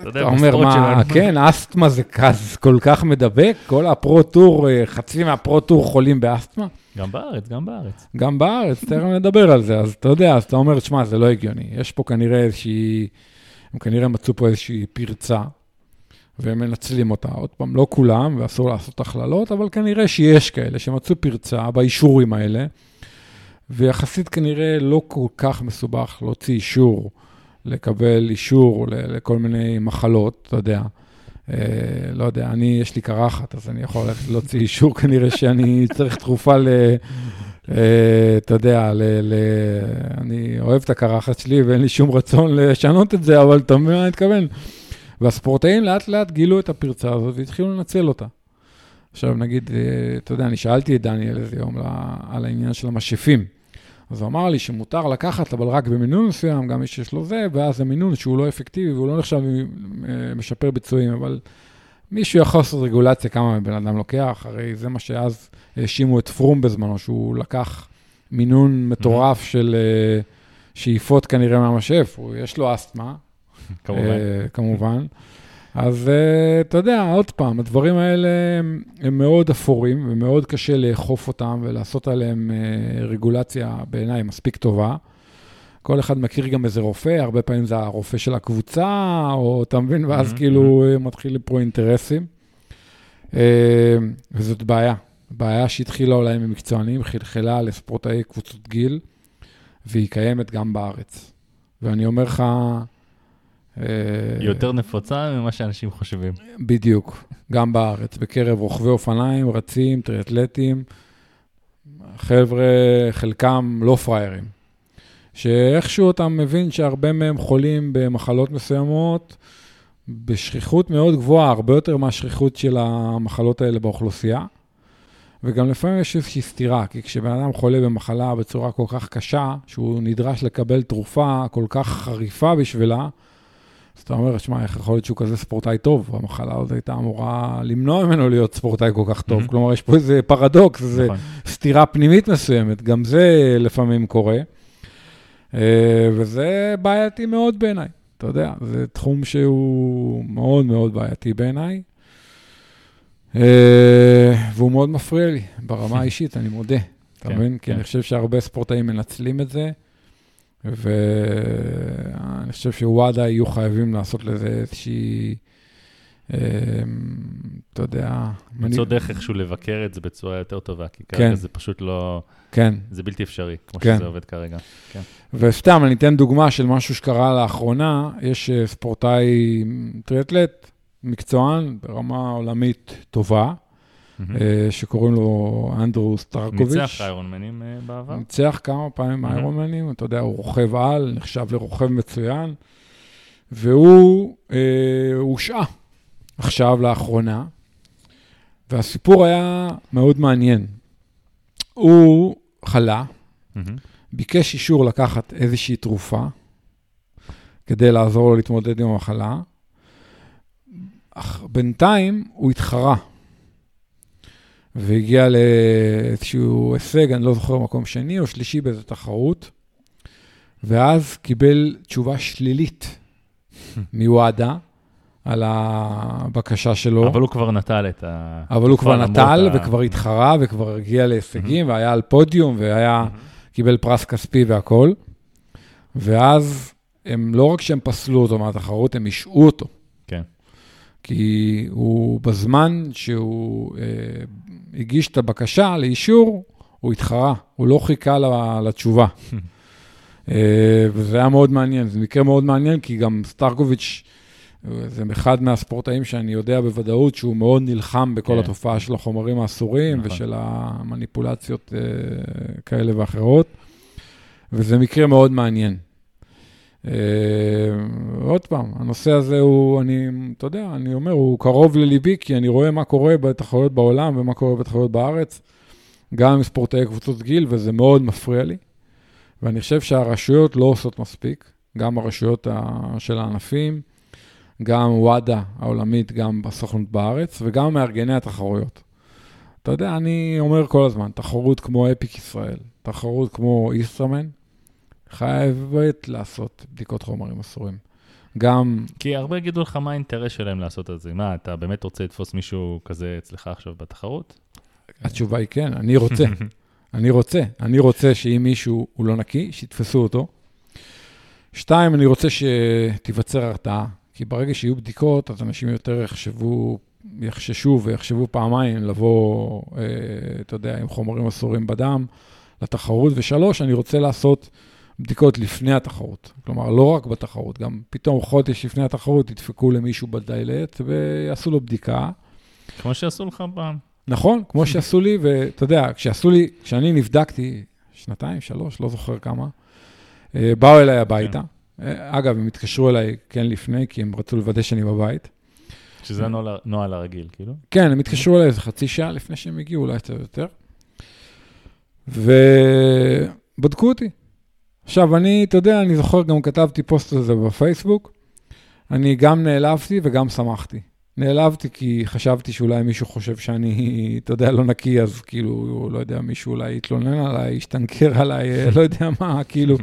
אתה יודע, אומר, מה, שלנו. כן, אסתמה זה כז כל כך מדבק? כל הפרו-טור, אה, חצי מהפרו-טור חולים באסתמה? גם בארץ, גם בארץ. גם בארץ, תכף נדבר על זה. אז אתה יודע, אז אתה אומר, שמע, זה לא הגיוני. יש פה כנראה איזושהי, הם כנראה מצאו פה איזושהי פרצה, והם מנצלים אותה. עוד פעם, לא כולם, ואסור לעשות הכללות, אבל כנראה שיש כאלה שמצאו פרצה באישורים האלה, ויחסית כנראה לא כל כך מסובך להוציא אישור, לקבל אישור לכל מיני מחלות, אתה יודע. אה, לא יודע, אני, יש לי קרחת, אז אני יכול להוציא אישור, [LAUGHS] כנראה שאני צריך תרופה ל... אה, אתה יודע, ל, ל, אני אוהב את הקרחת שלי ואין לי שום רצון לשנות את זה, אבל אתה מבין מה אני מתכוון. והספורטאים לאט לאט גילו את הפרצה הזאת והתחילו לנצל אותה. עכשיו נגיד, אה, אתה יודע, אני שאלתי את דניאל איזה יום על העניין של המשאפים. אז הוא אמר לי שמותר לקחת, אבל רק במינון מסוים, גם מי שיש לו זה, ואז זה מינון שהוא לא אפקטיבי והוא לא נחשב אה, משפר ביצועים, אבל מישהו יכול לעשות רגולציה כמה בן אדם לוקח, הרי זה מה שאז האשימו את פרום בזמנו, שהוא לקח מינון מטורף של אה, שאיפות כנראה מהמשאף, יש לו אסתמה, [LAUGHS] כמובן. אה, כמובן. אז אה, אתה יודע, עוד פעם, הדברים האלה הם, הם מאוד אפורים ומאוד קשה לאכוף אותם ולעשות עליהם אה, רגולציה בעיניי מספיק טובה. כל אחד מכיר גם איזה רופא, הרבה פעמים זה הרופא של הקבוצה, או אתה מבין, ואז Mhm, כאילו מתחילים פה אינטרסים. וזאת בעיה. בעיה שהתחילה אולי ממקצוענים, חלחלה לספורטאי קבוצות גיל, והיא קיימת גם בארץ. ואני אומר לך, היא יותר נפוצה ממה שאנשים חושבים. בדיוק, גם בארץ, בקרב רוכבי אופניים, רצים, טריאטלטים, חבר'ה, חלקם לא פראיירים. שאיכשהו אתה מבין שהרבה מהם חולים במחלות מסוימות, בשכיחות מאוד גבוהה, הרבה יותר מהשכיחות של המחלות האלה באוכלוסייה. וגם לפעמים יש איזושהי סתירה, כי כשבן אדם חולה במחלה בצורה כל כך קשה, שהוא נדרש לקבל תרופה כל כך חריפה בשבילה, אז אתה אומר, שמע, איך יכול להיות שהוא כזה ספורטאי טוב? המחלה הזאת הייתה אמורה למנוע ממנו להיות ספורטאי כל כך טוב. Mhm. כלומר, יש פה איזה פרדוקס, נכון. סתירה פנימית מסוימת, גם זה לפעמים קורה. אה, וזה בעייתי מאוד בעיניי. אתה יודע, זה תחום שהוא מאוד מאוד בעייתי בעיניי. אה, והוא מאוד מפריע לי, ברמה [LAUGHS] האישית, אני מודה. אתה כן, מבין? כי כן. אני חושב שהרבה ספורטאים מנצלים את זה, ואני חושב שוואדה יהיו חייבים לעשות לזה איזושהי, אה, אתה יודע... למצוא אני- דרך איכשהו לבקר את זה בצורה יותר טובה, כי כן. כרגע זה פשוט לא... כן. זה בלתי אפשרי, כמו כן. שזה עובד כרגע. כן. וסתם, אני אתן דוגמה של משהו שקרה לאחרונה. יש אה, ספורטאי טריאטלט, מקצוען, ברמה עולמית טובה, שקוראים לו אנדרו סטרקוביץ'. ניצח איירונמנים אה, בעבר? ניצח כמה פעמים מהמם. איירומנים, אתה יודע, הוא רוכב על, נחשב לרוכב מצוין, והוא אה, הושעה עכשיו, לאחרונה, והסיפור היה מאוד מעניין. הוא חלה. ביקש אישור לקחת איזושהי תרופה כדי לעזור לו להתמודד עם המחלה, אך בינתיים הוא התחרה והגיע לאיזשהו הישג, אני לא זוכר מקום שני או שלישי באיזו תחרות, ואז קיבל תשובה שלילית [LAUGHS] מוואדה על הבקשה שלו. אבל הוא כבר נטל את ה... אבל הוא כבר נטל ה- וכבר התחרה וכבר הגיע להישגים והיה על פודיום והיה... מהמם. קיבל פרס כספי והכול, ואז הם, לא רק שהם פסלו אותו מהתחרות, הם השעו אותו. כן. כי הוא, בזמן שהוא אה, הגיש את הבקשה לאישור, הוא התחרה, הוא לא חיכה לתשובה. [LAUGHS] אה, וזה היה מאוד מעניין, זה מקרה מאוד מעניין, כי גם סטרקוביץ', זה אחד מהספורטאים שאני יודע בוודאות שהוא מאוד נלחם בכל כן. התופעה של החומרים האסורים נכון. ושל המניפולציות אה, כאלה ואחרות, וזה מקרה מאוד מעניין. אה, עוד פעם, הנושא הזה הוא, אני, אתה יודע, אני אומר, הוא קרוב לליבי, כי אני רואה מה קורה בתחרויות בעולם ומה קורה בתחרויות בארץ, גם עם ספורטאי קבוצות גיל, וזה מאוד מפריע לי. ואני חושב שהרשויות לא עושות מספיק, גם הרשויות של הענפים, גם וואדה העולמית, גם בסוכנות בארץ, וגם מארגני התחרויות. אתה יודע, אני אומר כל הזמן, תחרות כמו אפיק ישראל, תחרות כמו איסטרמן, חייבת לעשות בדיקות חומרים אסורים. גם... כי הרבה יגידו לך מה האינטרס שלהם לעשות את זה. מה, אתה באמת רוצה לתפוס מישהו כזה אצלך עכשיו בתחרות? התשובה היא כן, אני רוצה. [LAUGHS] אני רוצה. אני רוצה שאם מישהו הוא לא נקי, שיתפסו אותו. שתיים, אני רוצה שתיווצר הרתעה, כי ברגע שיהיו בדיקות, אז אנשים יותר יחשבו, יחששו ויחשבו פעמיים לבוא, אה, אתה יודע, עם חומרים אסורים בדם לתחרות. ושלוש, אני רוצה לעשות בדיקות לפני התחרות. כלומר, לא רק בתחרות, גם פתאום חודש לפני התחרות ידפקו למישהו בדיילט ויעשו לו בדיקה. כמו שעשו לך פעם. נכון, כמו שעשו לי, ואתה יודע, כשעשו לי, כשאני נבדקתי, שנתיים, שלוש, לא זוכר כמה, אה, באו אליי הביתה. כן. אגב, הם התקשרו אליי כן לפני, כי הם רצו לוודא שאני בבית. שזה הנוהל הרגיל, כאילו? כן, הם התקשרו אליי איזה חצי שעה לפני שהם הגיעו, אולי קצת יותר. ובדקו אותי. עכשיו, אני, אתה יודע, אני זוכר, גם כתבתי פוסט על זה בפייסבוק. אני גם נעלבתי וגם שמחתי. נעלבתי כי חשבתי שאולי מישהו חושב שאני, אתה יודע, לא נקי, אז כאילו, לא יודע, מישהו אולי יתלונן עליי, ישתנקר עליי, לא יודע מה, כאילו,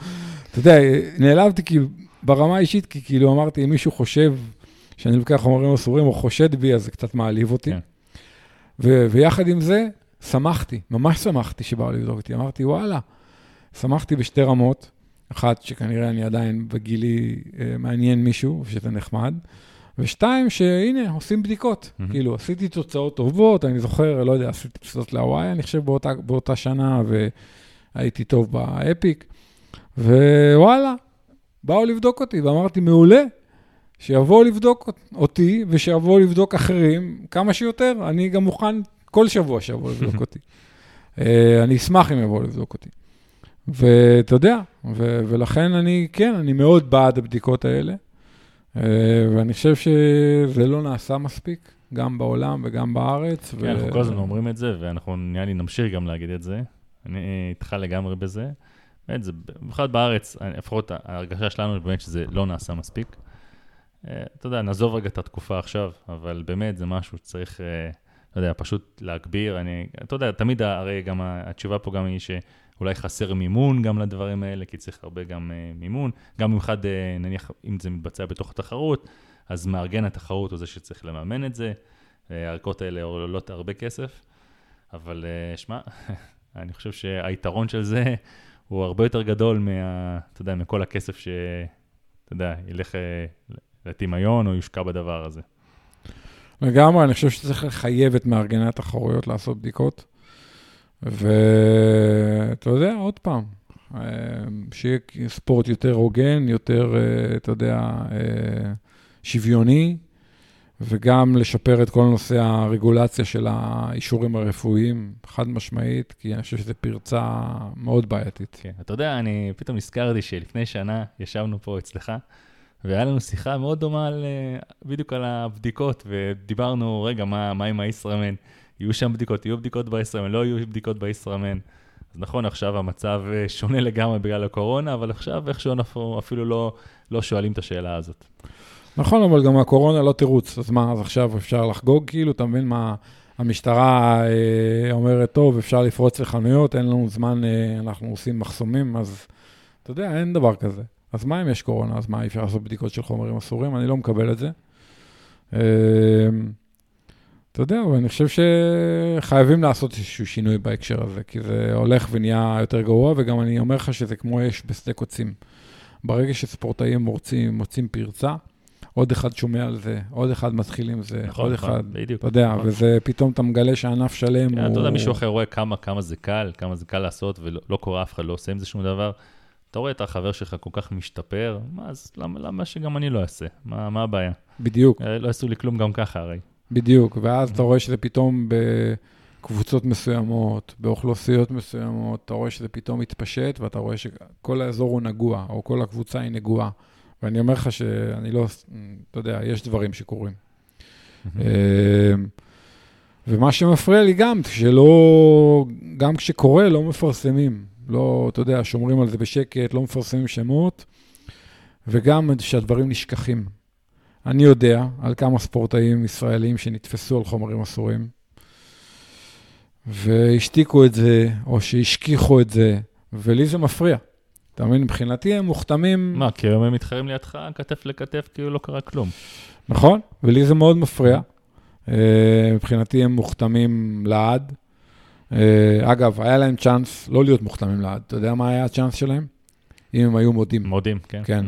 אתה יודע, נעלבתי כי ברמה האישית, כי כאילו אמרתי, אם מישהו חושב שאני לוקח חומרים אסורים או חושד בי, אז זה קצת מעליב אותי. כן. ו- ויחד עם זה, שמחתי, ממש שמחתי שבאו לבדוק אותי. אמרתי, וואלה, שמחתי בשתי רמות. אחת, שכנראה אני עדיין בגילי אה, מעניין מישהו, שזה נחמד. ושתיים, שהנה, עושים בדיקות. Mm-hmm. כאילו, עשיתי תוצאות טובות, אני זוכר, לא יודע, עשיתי טיסות להוואי, אני חושב, באותה, באותה שנה, והייתי טוב באפיק. ווואלה, באו לבדוק אותי, ואמרתי, מעולה, שיבואו לבדוק אותי, ושיבואו לבדוק אחרים כמה שיותר. אני גם מוכן כל שבוע שיבואו לבדוק [LAUGHS] אותי. אה, אני אשמח אם יבואו לבדוק אותי. ואתה יודע, ו- ולכן אני, כן, אני מאוד בעד הבדיקות האלה, uh, ואני חושב שזה לא נעשה מספיק, גם בעולם וגם בארץ. כן, ו... אנחנו כל הזמן אומרים את זה, ואנחנו נראה לי נמשיך גם להגיד את זה. אני איתך לגמרי בזה. באמת, זה, במיוחד בארץ, לפחות ההרגשה שלנו באמת שזה לא נעשה מספיק. Uh, אתה יודע, נעזוב רגע את התקופה עכשיו, אבל באמת זה משהו שצריך, לא יודע, פשוט להגביר. אני, אתה יודע, תמיד הרי גם התשובה פה גם היא ש... אולי חסר מימון גם לדברים האלה, כי צריך הרבה גם uh, מימון. גם במיוחד, uh, נניח, אם זה מתבצע בתוך התחרות, אז מארגן התחרות הוא זה שצריך לממן את זה. הערכות האלה עולות הרבה כסף, אבל uh, שמע, [LAUGHS] אני חושב שהיתרון של זה הוא הרבה יותר גדול מה, אתה יודע, מכל הכסף שאתה יודע, ילך לטמיון או יושקע בדבר הזה. לגמרי, אני חושב שצריך לחייב את מארגני התחרויות לעשות בדיקות. ואתה יודע, עוד פעם, אה, שיהיה ספורט יותר הוגן, יותר, אה, אתה יודע, אה, שוויוני, וגם לשפר את כל נושא הרגולציה של האישורים הרפואיים, חד משמעית, כי אני חושב שזו פרצה מאוד בעייתית. כן, אתה יודע, אני פתאום נזכרתי שלפני שנה ישבנו פה אצלך, והיה לנו שיחה מאוד דומה על, בדיוק על הבדיקות, ודיברנו, רגע, מה, מה עם הישראמן? יהיו שם בדיקות, יהיו בדיקות בישראמן, לא יהיו בדיקות בישראמן. אז נכון, עכשיו המצב אה, שונה לגמרי בגלל הקורונה, אבל עכשיו איכשהו אנחנו אפילו לא, לא שואלים את השאלה הזאת. נכון, אבל גם הקורונה לא תירוץ, אז מה, אז עכשיו אפשר לחגוג כאילו, אתה מבין מה, המשטרה אה, אומרת, טוב, אפשר לפרוץ לחנויות, אין לנו זמן, אה, אנחנו עושים מחסומים, אז אתה יודע, אין דבר כזה. אז מה אם יש קורונה? אז מה, אי אפשר לעשות בדיקות של חומרים אסורים? אני לא מקבל את זה. אה, אתה יודע, אבל אני חושב שחייבים לעשות איזשהו שינוי בהקשר הזה, כי זה הולך ונהיה יותר גרוע, וגם אני אומר לך שזה כמו אש בשדה קוצים. ברגע שספורטאים מוצאים, מוצאים פרצה, עוד אחד שומע על זה, עוד אחד מתחיל עם זה, נכון, עוד נכון, אחד, בדיוק. אתה יודע, נכון. וזה פתאום אתה מגלה שענף שלם כן, הוא... אתה יודע, מישהו אחר רואה כמה, כמה זה קל, כמה זה קל לעשות, ולא לא קורה, אף אחד לא עושה עם זה שום דבר. אתה רואה את החבר שלך כל כך משתפר, מה, אז למה, למה שגם אני לא אעשה? מה, מה הבעיה? בדיוק. אה, לא עשו לי כלום גם ככה הרי. בדיוק, ואז אתה רואה שזה פתאום בקבוצות מסוימות, באוכלוסיות מסוימות, אתה רואה שזה פתאום מתפשט, ואתה רואה שכל האזור הוא נגוע, או כל הקבוצה היא נגועה. ואני אומר לך שאני לא, אתה יודע, יש דברים שקורים. אמ, ומה שמפריע לי גם, שלא, גם כשקורה, לא מפרסמים. לא, אתה יודע, שומרים על זה בשקט, לא מפרסמים שמות, וגם שהדברים נשכחים. אני יודע על כמה ספורטאים ישראלים שנתפסו על חומרים אסורים, והשתיקו את זה, או שהשכיחו את זה, ולי זה מפריע. אתה מבין? מבחינתי הם מוכתמים... מה, כי היום הם מתחרים לידך כתף לכתף, כאילו לא קרה כלום. נכון, ולי זה מאוד מפריע. אה, מבחינתי הם מוכתמים לעד. אה, אגב, היה להם צ'אנס לא להיות מוכתמים לעד. אתה יודע מה היה הצ'אנס שלהם? אם הם היו מודים. מודים, כן. כן.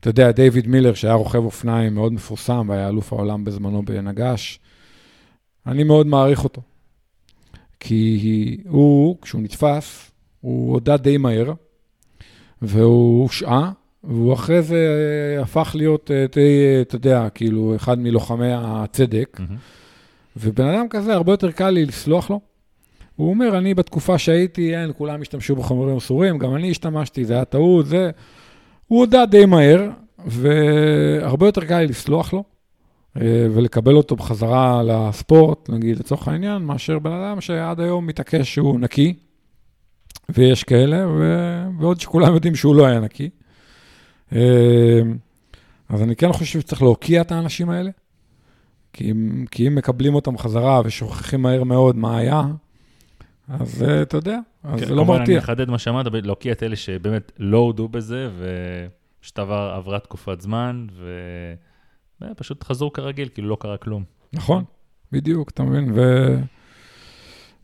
אתה יודע, דיוויד מילר, שהיה רוכב אופניים מאוד מפורסם והיה אלוף העולם בזמנו בנגש, אני מאוד מעריך אותו. כי הוא, כשהוא נתפס, הוא הודה די מהר, והוא הושעה, והוא אחרי זה הפך להיות אה, די, אתה יודע, כאילו, אחד מלוחמי הצדק. מהמם. ובן אדם כזה, הרבה יותר קל לי לסלוח לו. הוא אומר, אני בתקופה שהייתי, אין, כולם השתמשו בחומרים אסורים, גם אני השתמשתי, זה היה טעות, זה... הוא הודה די מהר, והרבה יותר קל לי לסלוח לו, אה, ולקבל אותו בחזרה לספורט, נגיד, לצורך העניין, מאשר בן אדם שעד היום מתעקש שהוא נקי, ויש כאלה, ו... ועוד שכולם יודעים שהוא לא היה נקי. אה, אז אני כן חושב שצריך להוקיע את האנשים האלה, כי אם, כי אם מקבלים אותם חזרה ושוכחים מהר מאוד מה היה, אז אה, אתה יודע, אז כן, זה לא כמובן, אני מרתיע. אחדד מה שאמרת, להוקיע את אלה שבאמת לא הודו בזה, ופשוט עבר- עברה תקופת זמן, ופשוט חזרו כרגיל, כאילו לא קרה כלום. נכון, בדיוק, אתה מבין?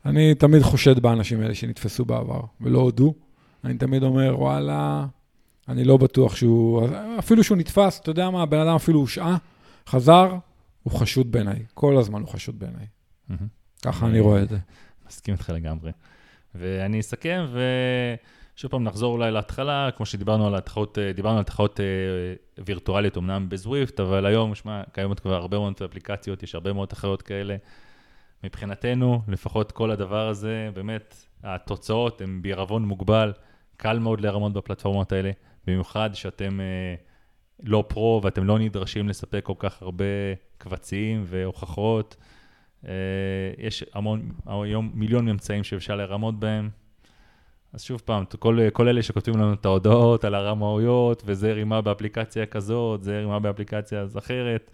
ואני תמיד חושד באנשים האלה שנתפסו בעבר ולא הודו. אני תמיד אומר, וואלה, אני לא בטוח שהוא... אפילו שהוא נתפס, אתה יודע מה, הבן אדם אפילו הושעה, חזר, הוא חשוד בעיניי. כל הזמן הוא חשוד בעיניי. ככה אני רואה את זה. מסכים איתך לגמרי. ואני אסכם, ושוב פעם נחזור אולי להתחלה, כמו שדיברנו על התחרות, אה, דיברנו על תחרות אה, וירטואליות אמנם בזוויפט, אבל היום, שמע, קיימות כבר הרבה מאוד אפליקציות, יש הרבה מאוד תחרות כאלה. מבחינתנו, לפחות כל הדבר הזה, באמת, התוצאות הן בעירבון מוגבל, קל מאוד להרמות בפלטפורמות האלה, במיוחד שאתם אה, לא פרו ואתם לא נדרשים לספק כל כך הרבה קבצים והוכחות. אה, יש המון, היום מיליון ממצאים שאפשר לרמות בהם. אז שוב פעם, כל, כל אלה שכותבים לנו את ההודעות על הרמאויות, וזה רימה באפליקציה כזאת, זה רימה באפליקציה אחרת.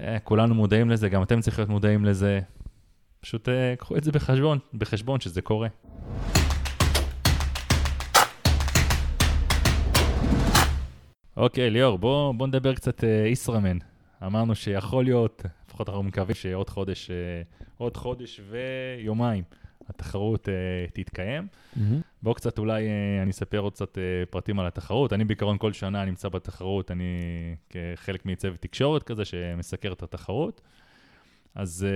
אה, כולנו מודעים לזה, גם אתם צריכים להיות מודעים לזה. פשוט אה, קחו את זה בחשבון, בחשבון שזה קורה. אוקיי, ליאור, בוא, בוא נדבר קצת ישראמן. אמרנו שיכול להיות, לפחות אנחנו מקווים שעוד חודש, אה, עוד חודש ויומיים התחרות אה, תתקיים. בואו קצת אולי אה, אני אספר עוד קצת פרטים על התחרות. אני בעיקרון כל שנה נמצא בתחרות, אני כחלק מצוות תקשורת כזה שמסקר את התחרות. אז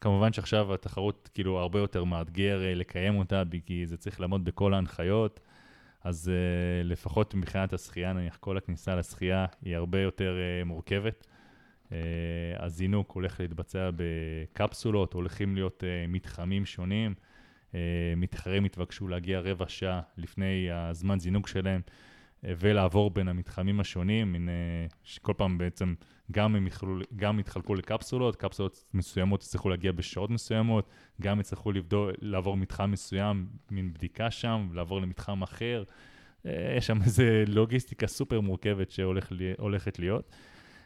כמובן שעכשיו התחרות כאילו הרבה יותר מאתגר לקיים אותה, כי זה צריך לעמוד בכל ההנחיות. אז uh, לפחות מבחינת השחייה, נניח כל הכניסה לשחייה היא הרבה יותר uh, מורכבת. Uh, הזינוק הולך להתבצע בקפסולות, הולכים להיות uh, מתחמים שונים. Uh, מתחרים התבקשו להגיע רבע שעה לפני הזמן זינוק שלהם ולעבור בין המתחמים השונים, מין, שכל פעם בעצם גם הם יחלו, גם יתחלקו לקפסולות, קפסולות מסוימות יצטרכו להגיע בשעות מסוימות, גם יצטרכו לבדוק, לעבור מתחם מסוים, מין בדיקה שם, לעבור למתחם אחר. אה, יש שם איזו לוגיסטיקה סופר מורכבת שהולכת להיות.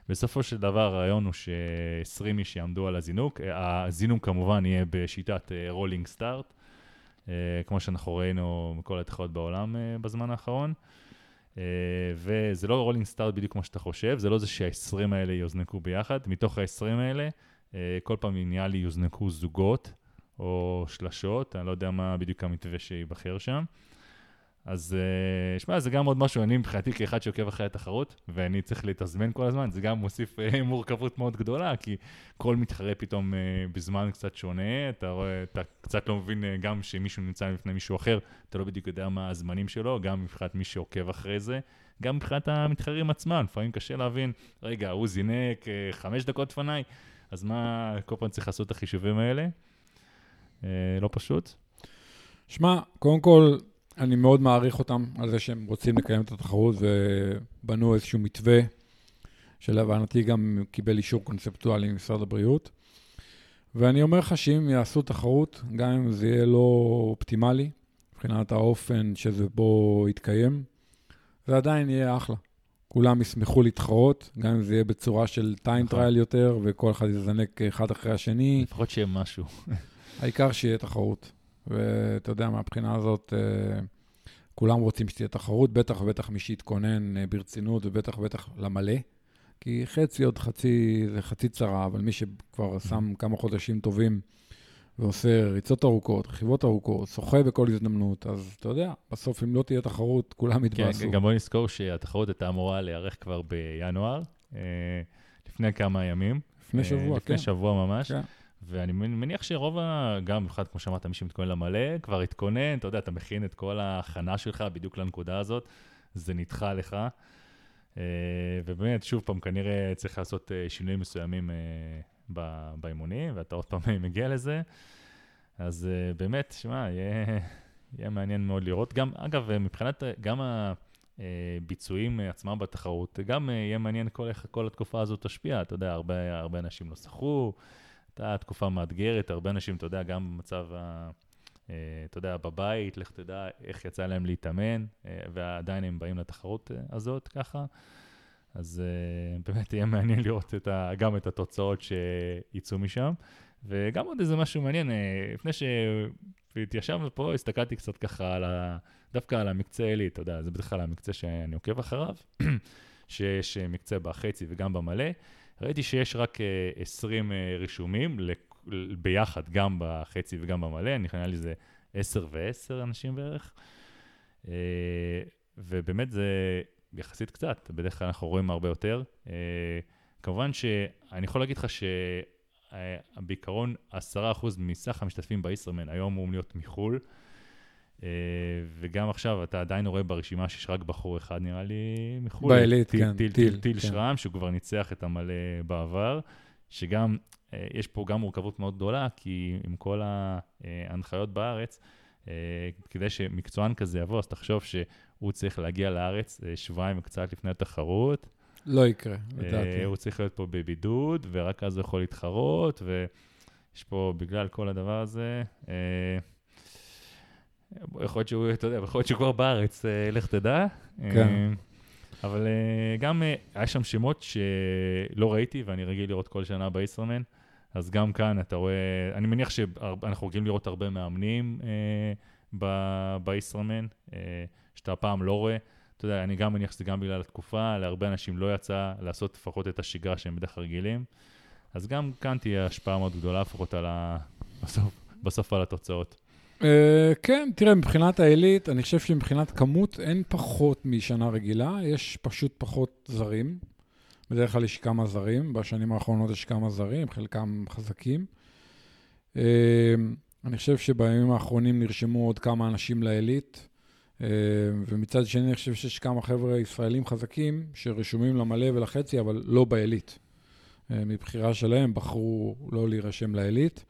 בסופו של דבר הרעיון הוא ש-20 איש יעמדו על הזינוק. אה, הזינוק כמובן יהיה בשיטת rolling start, כמו שאנחנו ראינו מכל התחרות בעולם אה, בזמן האחרון. Uh, וזה לא רולינג סטארט בדיוק כמו שאתה חושב, זה לא זה שה-20 האלה יוזנקו ביחד, מתוך ה-20 האלה, uh, כל פעם נראה לי יוזנקו זוגות או שלשות, אני לא יודע מה בדיוק המתווה שייבחר שם. אז uh, שמע, זה גם עוד משהו, אני מבחינתי כאחד שעוקב אחרי התחרות, ואני צריך להתזמן כל הזמן, זה גם מוסיף uh, מורכבות מאוד גדולה, כי כל מתחרה פתאום uh, בזמן קצת שונה, אתה רואה, אתה קצת לא מבין גם שמישהו נמצא לפני מישהו אחר, אתה לא בדיוק יודע מה הזמנים שלו, גם מבחינת מי שעוקב אחרי זה, גם מבחינת המתחרים עצמם, לפעמים קשה להבין, רגע, הוא זינק חמש דקות לפניי, אז מה, כל פעם צריך לעשות את החישובים האלה? לא פשוט. שמע, קודם כל, אני מאוד מעריך אותם על זה שהם רוצים לקיים את התחרות ובנו איזשהו מתווה, שלהבנתי גם קיבל אישור קונספטואלי ממשרד הבריאות. ואני אומר לך שאם יעשו תחרות, גם אם זה יהיה לא אופטימלי מבחינת האופן שזה בו יתקיים, זה עדיין יהיה אחלה. כולם ישמחו להתחרות, גם אם זה יהיה בצורה של time trial יותר, וכל אחד יזנק אחד אחרי השני, לפחות שיהיה משהו. העיקר שיהיה תחרות. ואתה יודע, מהבחינה הזאת, אה, כולם רוצים שתהיה תחרות, בטח ובטח מי שיתכונן אה, ברצינות, ובטח ובטח למלא. כי חצי עוד חצי, זה חצי צרה, אבל מי שכבר שם כמה חודשים טובים ועושה ריצות ארוכות, רכיבות ארוכות, שוחה בכל הזדמנות, אז אתה יודע, בסוף אם לא תהיה תחרות, כולם כן, יתבאסו. גם בוא נזכור שהתחרות הייתה אמורה להיערך כבר בינואר, אה, לפני כמה ימים. לפני שבוע, לפני כן. שבוע ממש. כן. ואני מניח שרוב ה... גם, במיוחד, כמו שאמרת, מי שמתכונן למלא, כבר התכונן, אתה יודע, אתה מכין את כל ההכנה שלך בדיוק לנקודה הזאת, זה נדחה לך. אה, ובאמת, שוב פעם, כנראה צריך לעשות אה, שינויים מסוימים אה, באימונים, ואתה עוד פעם מגיע לזה. אז באמת, שמע, יהיה, יהיה מעניין מאוד לראות. גם, אגב, מבחינת גם הביצועים עצמם בתחרות, גם יהיה מעניין כל, איך כל התקופה הזאת תשפיע. אתה יודע, הרבה, הרבה אנשים לא שחו, הייתה תקופה מאתגרת, הרבה אנשים, אתה יודע, גם במצב ה... אה, אתה יודע, בבית, לך תדע איך יצא להם להתאמן, אה, ועדיין הם באים לתחרות אה, הזאת ככה. אז באמת יהיה מעניין לראות את ה, גם את התוצאות שיצאו משם. וגם עוד איזה משהו מעניין, לפני שהתיישבנו פה, הסתכלתי קצת ככה על ה, דווקא על המקצה עילית, אתה יודע, זה בדרך כלל המקצה שאני עוקב אחריו, [CLEARS THROAT] שיש מקצה בחצי וגם במלא. ראיתי שיש רק uh, 20 uh, רישומים לכ- ביחד, גם בחצי וגם במלא, נראה לי זה 10 ו-10 אנשים בערך. Uh, ובאמת זה יחסית קצת, בדרך כלל אנחנו רואים הרבה יותר. כמובן שאני יכול להגיד לך שבעיקרון 10% מסך המשתתפים בישראמן היום אמורים להיות מחו"ל, וגם עכשיו אתה עדיין רואה ברשימה שיש רק בחור אחד נראה לי מחו"ל. בעילית, טיל, כן, טיל, טיל, טיל, כן. שרם, שהוא כבר ניצח את המלא בעבר, שגם, uh, יש פה גם מורכבות מאוד גדולה, כי עם כל ההנחיות בארץ, uh, כדי שמקצוען כזה יבוא, אז תחשוב שהוא צריך להגיע לארץ שבועיים וקצת לפני התחרות. לא יקרה, אה, לדעתי. הוא צריך להיות פה בבידוד, ורק אז הוא יכול להתחרות, ויש פה, בגלל כל הדבר הזה, אה, יכול להיות שהוא, אתה יודע, יכול להיות שהוא כבר בארץ, אה, לך תדע. כן. אה, אבל אה, גם היה שם שמות שלא ראיתי, ואני רגיל לראות כל שנה בישראמן, אז גם כאן אתה רואה, אני מניח שאנחנו רגילים לראות הרבה מאמנים אה, בישראמן, אה, שאתה הפעם לא רואה. אתה יודע, אני גם מניח שזה גם בגלל התקופה, להרבה אנשים לא יצא לעשות לפחות את השגרה שהם בדרך כלל רגילים. אז גם כאן תהיה השפעה מאוד גדולה, לפחות על ה... בסוף, בסוף על התוצאות. אה, כן, תראה, מבחינת העילית, אני חושב שמבחינת כמות אין פחות משנה רגילה, יש פשוט פחות זרים. בדרך כלל יש כמה זרים, בשנים האחרונות יש כמה זרים, חלקם חזקים. אה, אני חושב שבימים האחרונים נרשמו עוד כמה אנשים לעילית, אה, ומצד שני אני חושב שיש כמה חבר'ה ישראלים חזקים שרשומים למלא ולחצי, אבל לא בעילית. מבחירה שלהם בחרו לא להירשם לעילית.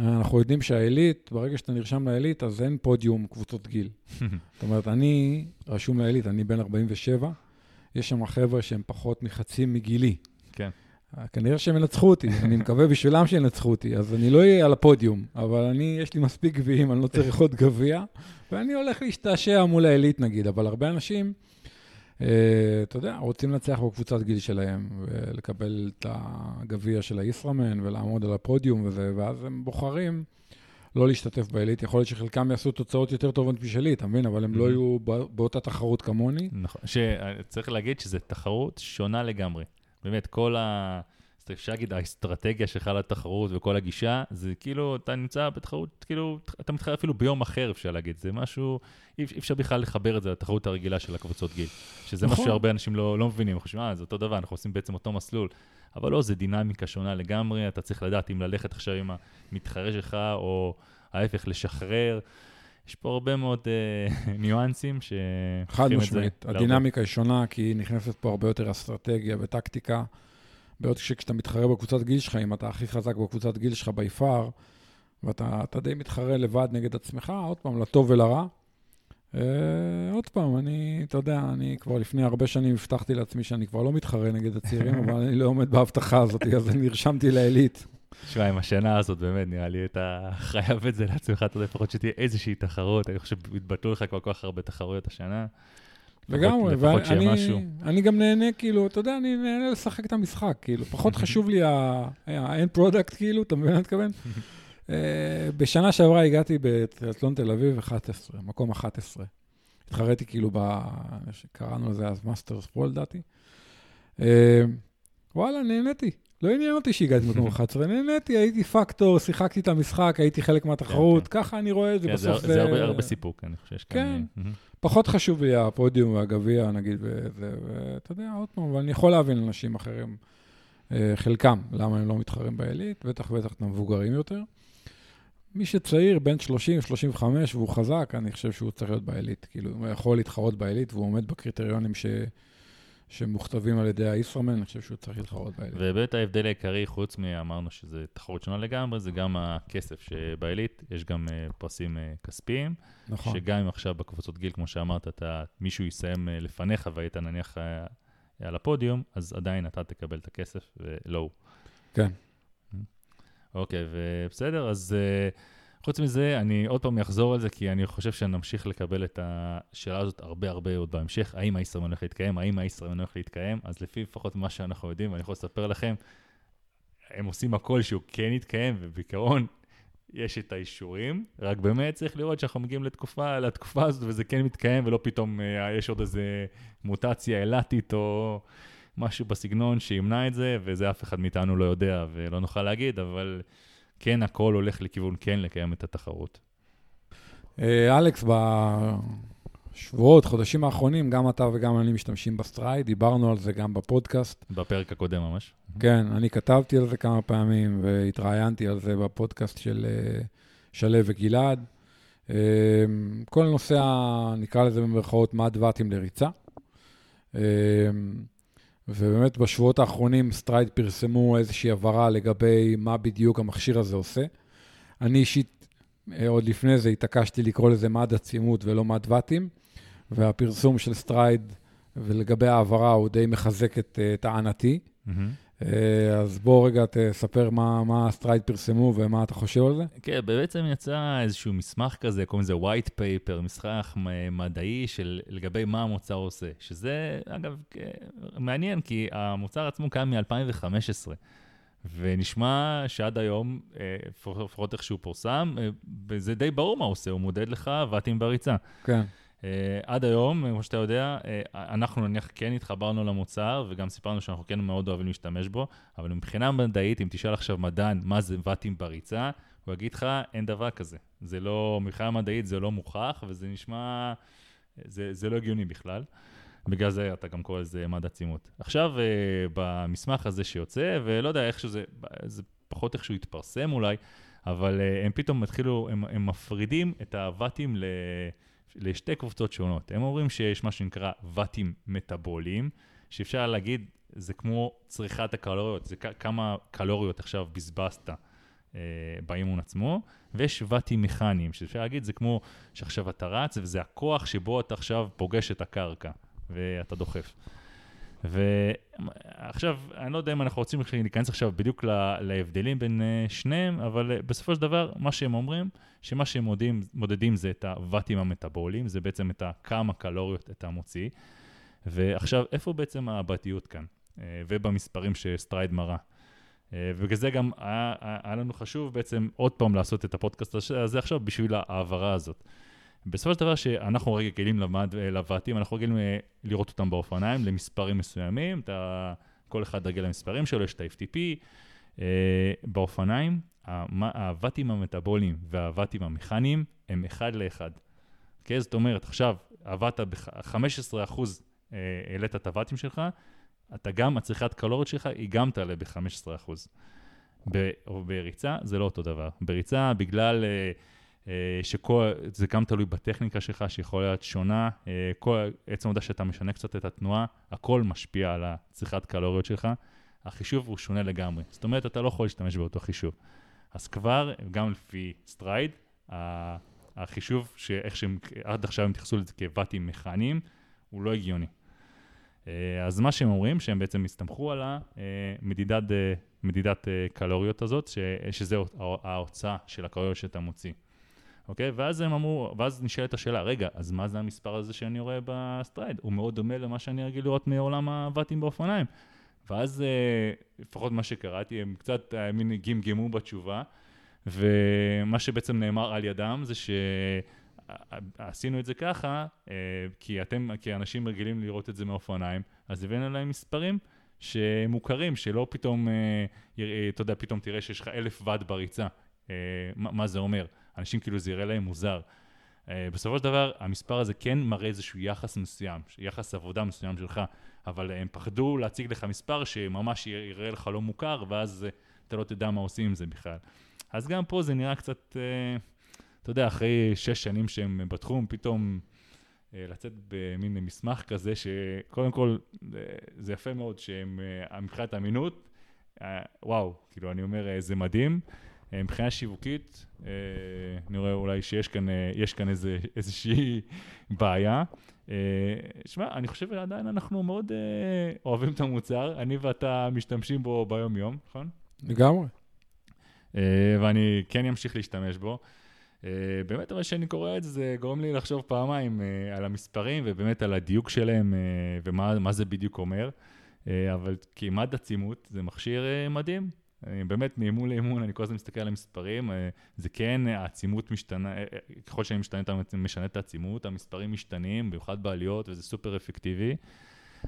אנחנו יודעים שהעילית, ברגע שאתה נרשם לעילית, אז אין פודיום קבוצות גיל. [LAUGHS] זאת אומרת, אני רשום לעילית, אני בן 47, יש שם חבר'ה שהם פחות מחצי מגילי. כן. כנראה שהם ינצחו אותי, אני מקווה בשבילם שינצחו אותי, אז אני לא אהיה על הפודיום, אבל אני, יש לי מספיק גביעים, אני לא צריך עוד גביע, ואני הולך להשתעשע מול העילית נגיד, אבל הרבה אנשים, אה, אתה יודע, רוצים לנצח בקבוצת גיל שלהם, ולקבל את הגביע של הישראמן, ולעמוד על הפודיום וזה, ואז הם בוחרים לא להשתתף בעילית. יכול להיות שחלקם יעשו תוצאות יותר טובות משלי, אתה מבין? אבל הם לא Mhm. יהיו בא- באותה תחרות כמוני. נכון, שצריך להגיד שזו תחרות שונה לגמרי. באמת, כל ה... אז אפשר להגיד, האסטרטגיה שלך לתחרות וכל הגישה, זה כאילו, אתה נמצא בתחרות, כאילו, אתה מתחרה אפילו ביום אחר, אפשר להגיד. זה משהו, אי אפשר בכלל לחבר את זה לתחרות הרגילה של הקבוצות גיל. שזה נכון. משהו שהרבה אנשים לא, לא מבינים, הם חושבים, אה, זה אותו דבר, אנחנו עושים בעצם אותו מסלול. אבל לא, זה דינמיקה שונה לגמרי, אתה צריך לדעת אם ללכת עכשיו עם המתחרה שלך, או ההפך, לשחרר. יש פה הרבה מאוד אה, [LAUGHS] ניואנסים ש... חד משמעית. הדינמיקה היא שונה, כי נכנסת פה הרבה יותר אסטרטגיה וטקטיקה. בעוד שכשאתה מתחרה בקבוצת גיל שלך, אם אתה הכי חזק בקבוצת גיל שלך בי פאר, ואתה אתה די מתחרה לבד נגד עצמך, עוד פעם, לטוב ולרע. אה, עוד פעם, אני, אתה יודע, אני כבר לפני הרבה שנים הבטחתי לעצמי שאני כבר לא מתחרה נגד הצעירים, [LAUGHS] אבל אני לא עומד בהבטחה הזאת, אז אני נרשמתי לעילית. תשמע, עם השנה הזאת, באמת, נראה לי אתה חייב את זה לעצמך, אתה יודע, לפחות שתהיה איזושהי תחרות, אני חושב שהתבטלו לך כל כך הרבה תחרויות השנה. לגמרי, ואני גם נהנה, כאילו, אתה יודע, אני נהנה לשחק את המשחק, כאילו, פחות [LAUGHS] חשוב לי ה-end product, כאילו, אתה מבין מה אני מתכוון? [LAUGHS] אה, בשנה שעברה הגעתי בטריאטלון תל אביב 11, מקום 11. התחרתי כאילו ב... קראנו לזה אז masters pro לדעתי. אה, וואלה, נהניתי. לא עניין אותי שהגעתי במקום 11, [LAUGHS] נהניתי, הייתי פקטור, שיחקתי את המשחק, הייתי חלק מהתחרות, כן, ככה אני רואה את זה, כן, בסוף זה. זה הרבה הרבה סיפוק, אני חושב שיש כאן... כן. פחות חשוב לי הפודיום והגביע, נגיד, ואתה יודע, עוד פעם, אבל אני יכול להבין אנשים אחרים, אה, חלקם, למה הם לא מתחרים בעילית, בטח ובטח את המבוגרים יותר. מי שצעיר, בן 30, 35, והוא חזק, אני חושב שהוא צריך להיות בעילית. כאילו, הוא יכול להתחרות בעילית, והוא עומד בקריטריונים ש... שמוכתבים על ידי הישראמן, אני חושב שהוא צריך להתחרות בעילית. ובאמת ההבדל העיקרי, חוץ מאמרנו שזה תחרות שונה לגמרי, זה גם הכסף שבעילית, יש גם אה, פרסים אה, כספיים, נכון. שגם אם עכשיו בקבוצות גיל, כמו שאמרת, אתה, מישהו יסיים אה, לפניך והיית נניח על הפודיום, אז עדיין אתה תקבל את הכסף ולא הוא. כן. אוקיי, ובסדר, אז uh, חוץ מזה, אני עוד פעם אחזור על זה, כי אני חושב שנמשיך לקבל את השאלה הזאת הרבה הרבה עוד בהמשך, האם הישראמן הולך להתקיים, האם הישראמן הולך להתקיים, אז לפי לפחות מה שאנחנו יודעים, ואני יכול לספר לכם, הם עושים הכל שהוא כן יתקיים, ובעיקרון יש את האישורים, רק באמת צריך לראות שאנחנו מגיעים לתקופה, לתקופה הזאת וזה כן מתקיים, ולא פתאום uh, יש עוד איזה מוטציה אילתית או משהו בסגנון שימנע את זה, וזה אף אחד מאיתנו לא יודע ולא נוכל להגיד, אבל כן, הכל הולך לכיוון כן לקיים את התחרות. אה, אלכס, בשבועות, חודשים האחרונים, גם אתה וגם אני משתמשים ב Stryd, דיברנו על זה גם בפודקאסט. בפרק הקודם ממש. כן, אני כתבתי על זה כמה פעמים, והתראיינתי על זה בפודקאסט של אה, שלו וגלעד. אה, כל נושא, נקרא לזה במרכאות, מד ואטים לריצה. ובאמת בשבועות האחרונים Stryd פרסמו איזושהי הבהרה לגבי מה בדיוק המכשיר הזה עושה. אני אישית, אה, עוד לפני זה התעקשתי לקרוא לזה מד עצימות ולא מד ואטים, והפרסום של Stryd ולגבי ההבהרה הוא די מחזק את אה, טענתי. מהמם. אה, אז בוא רגע תספר מה, מה Stryd פרסמו ומה אתה חושב על זה. כן, בעצם יצא איזשהו מסמך כזה, קוראים לזה white paper, מסמך מדעי של לגבי מה המוצר עושה, שזה, אגב, מעניין, כי המוצר עצמו קיים מ-2015, ונשמע שעד היום, אה, לפחות איך שהוא פורסם, אה, זה די ברור מה הוא עושה, הוא מודד לך ואטים בריצה. כן, Uh, עד היום, כמו שאתה יודע, uh, אנחנו נניח כן התחברנו למוצר, וגם סיפרנו שאנחנו כן מאוד אוהבים להשתמש בו, אבל מבחינה מדעית, אם תשאל עכשיו מדען מה זה ואטים בריצה, הוא יגיד לך, אין דבר כזה. זה לא, מבחינה מדעית זה לא מוכח, וזה נשמע, זה, זה לא הגיוני בכלל. בגלל זה אתה גם קורא לזה מד עצימות. עכשיו, uh, במסמך הזה שיוצא, ולא יודע איך שזה, זה פחות איך שהוא התפרסם אולי, אבל uh, הם פתאום התחילו, הם, הם מפרידים את הוואטים ל... לשתי קבוצות שונות. הם אומרים שיש מה שנקרא ואטים מטאבוליים, שאפשר להגיד, זה כמו צריכת הקלוריות, זה כמה קלוריות עכשיו בזבזת אה, באימון עצמו, ויש ואטים מכניים, שאפשר להגיד, זה כמו שעכשיו אתה רץ, וזה הכוח שבו אתה עכשיו פוגש את הקרקע, ואתה דוחף. ועכשיו, אני לא יודע אם אנחנו רוצים להיכנס עכשיו בדיוק להבדלים בין אה, שניהם, אבל אה, בסופו של דבר, מה שהם אומרים, שמה שהם מודדים, מודדים זה את הוואטים המטאבוליים, זה בעצם את כמה קלוריות אתה מוציא. ועכשיו, איפה בעצם הבעייתיות כאן? אה, ובמספרים ש Stryd מראה. אה, ובגלל זה גם היה היה לנו חשוב בעצם עוד פעם לעשות את הפודקאסט הזה עכשיו בשביל ההבהרה הזאת. בסופו של דבר שאנחנו רגילים למד, לוואטים, אנחנו רגילים אה, לראות אותם באופניים למספרים מסוימים, אתה, כל אחד רגיל למספרים שלו, יש את ה-FTP. אה, באופניים, הוואטים המטאבוליים והוואטים המכניים הם אחד לאחד. אוקיי? זאת אומרת, עכשיו עבדת ב-15% אה, העלית את הוואטים שלך, אתה גם, הצריכת קלוריות שלך היא גם תעלה ב-15%. ב- או בריצה זה לא אותו דבר. בריצה, בגלל אה, שכל, זה גם תלוי בטכניקה שלך, שיכולה להיות שונה, אה, כל, עצם העובדה שאתה משנה קצת את התנועה, הכל משפיע על הצריכת קלוריות שלך. החישוב הוא שונה לגמרי. זאת אומרת, אתה לא יכול להשתמש באותו חישוב. אז כבר, גם לפי Stryd, החישוב, שאיך שהם עד עכשיו הם התייחסו לזה כוואטים מכניים, הוא לא הגיוני. אה, אז מה שהם אומרים, שהם בעצם הסתמכו על המדידת מדידת קלוריות הזאת, ש, שזה ההוצאה של הקלוריות שאתה מוציא. אוקיי? ואז הם אמרו, ואז נשאלת השאלה, רגע, אז מה זה המספר הזה שאני רואה ב Stryd? הוא מאוד דומה למה שאני רגיל לראות מעולם הוואטים באופניים. ואז לפחות מה שקראתי, הם קצת מין גמגמו בתשובה, ומה שבעצם נאמר על ידם זה שעשינו את זה ככה, אה, כי אתם, כי אנשים רגילים לראות את זה מאופניים, אז הבאנו להם מספרים שמוכרים, שלא פתאום, אה, אה, אתה יודע, פתאום תראה שיש לך אלף ואט בריצה. מה זה אומר? אנשים כאילו זה יראה להם מוזר. בסופו של דבר, המספר הזה כן מראה איזשהו יחס מסוים, יחס עבודה מסוים שלך, אבל הם פחדו להציג לך מספר שממש יראה לך לא מוכר, ואז אתה לא תדע מה עושים עם זה בכלל. אז גם פה זה נראה קצת, אה, אתה יודע, אחרי שש שנים שהם בתחום, פתאום אה, לצאת במין מסמך כזה, שקודם כל, אה, זה יפה מאוד שהם, מבחינת אמינות, וואו, כאילו, אני אומר, זה מדהים. מבחינה שיווקית, אני רואה אולי שיש כאן, כאן איזה, איזושהי בעיה. שמע, אני חושב שעדיין אנחנו מאוד אוהבים את המוצר, אני ואתה משתמשים בו ביום-יום, נכון? לגמרי. אה, ואני כן אמשיך להשתמש בו. אה, באמת, אבל כשאני קורא את זה, זה גורם לי לחשוב פעמיים אה, על המספרים ובאמת על הדיוק שלהם ומה זה בדיוק אומר. אבל כמעט עצימות זה מכשיר מדהים. באמת, מאימון לאימון, אני כל הזמן מסתכל על המספרים, זה כן, העצימות משתנה, ככל שאני משתנה, אתה משנה את העצימות, המספרים משתנים, במיוחד בעליות, וזה סופר אפקטיבי.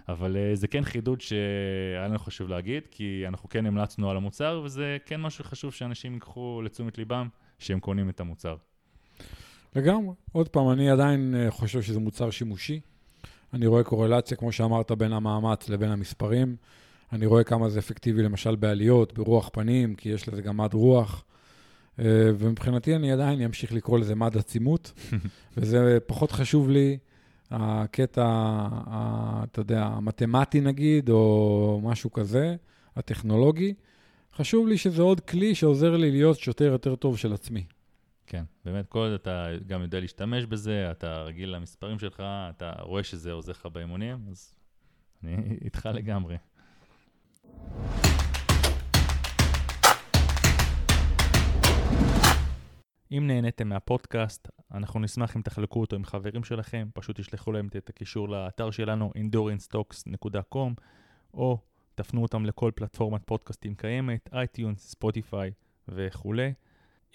אבל זה כן חידוד שהיה לנו חשוב להגיד, כי אנחנו כן המלצנו על המוצר, וזה כן משהו חשוב שאנשים ייקחו לתשומת ליבם, שהם קונים את המוצר. לגמרי. עוד פעם, אני עדיין חושב שזה מוצר שימושי. אני רואה קורלציה, כמו שאמרת, בין המאמץ לבין המספרים. אני רואה כמה זה אפקטיבי, למשל בעליות, ברוח פנים, כי יש לזה גם מד רוח. Uh, ומבחינתי אני עדיין אמשיך לקרוא לזה מד עצימות, [LAUGHS] וזה פחות חשוב לי הקטע, אתה יודע, המתמטי נגיד, או משהו כזה, הטכנולוגי. חשוב לי שזה עוד כלי שעוזר לי להיות שוטר יותר טוב של עצמי. כן, באמת, כל עוד אתה גם יודע להשתמש בזה, אתה רגיל למספרים שלך, אתה רואה שזה עוזר לך באימונים, אז אני [LAUGHS] איתך לגמרי. אם נהניתם מהפודקאסט, אנחנו נשמח אם תחלקו אותו עם חברים שלכם, פשוט תשלחו להם את הקישור לאתר שלנו, endurancetalks.com, או תפנו אותם לכל פלטפורמת פודקאסטים קיימת, iTunes, Spotify וכולי.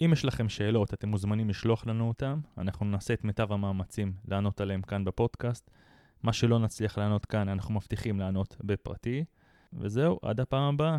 אם יש לכם שאלות, אתם מוזמנים לשלוח לנו אותם, אנחנו נעשה את מיטב המאמצים לענות עליהם כאן בפודקאסט. מה שלא נצליח לענות כאן, אנחנו מבטיחים לענות בפרטי. וזהו, עד הפעם הבאה.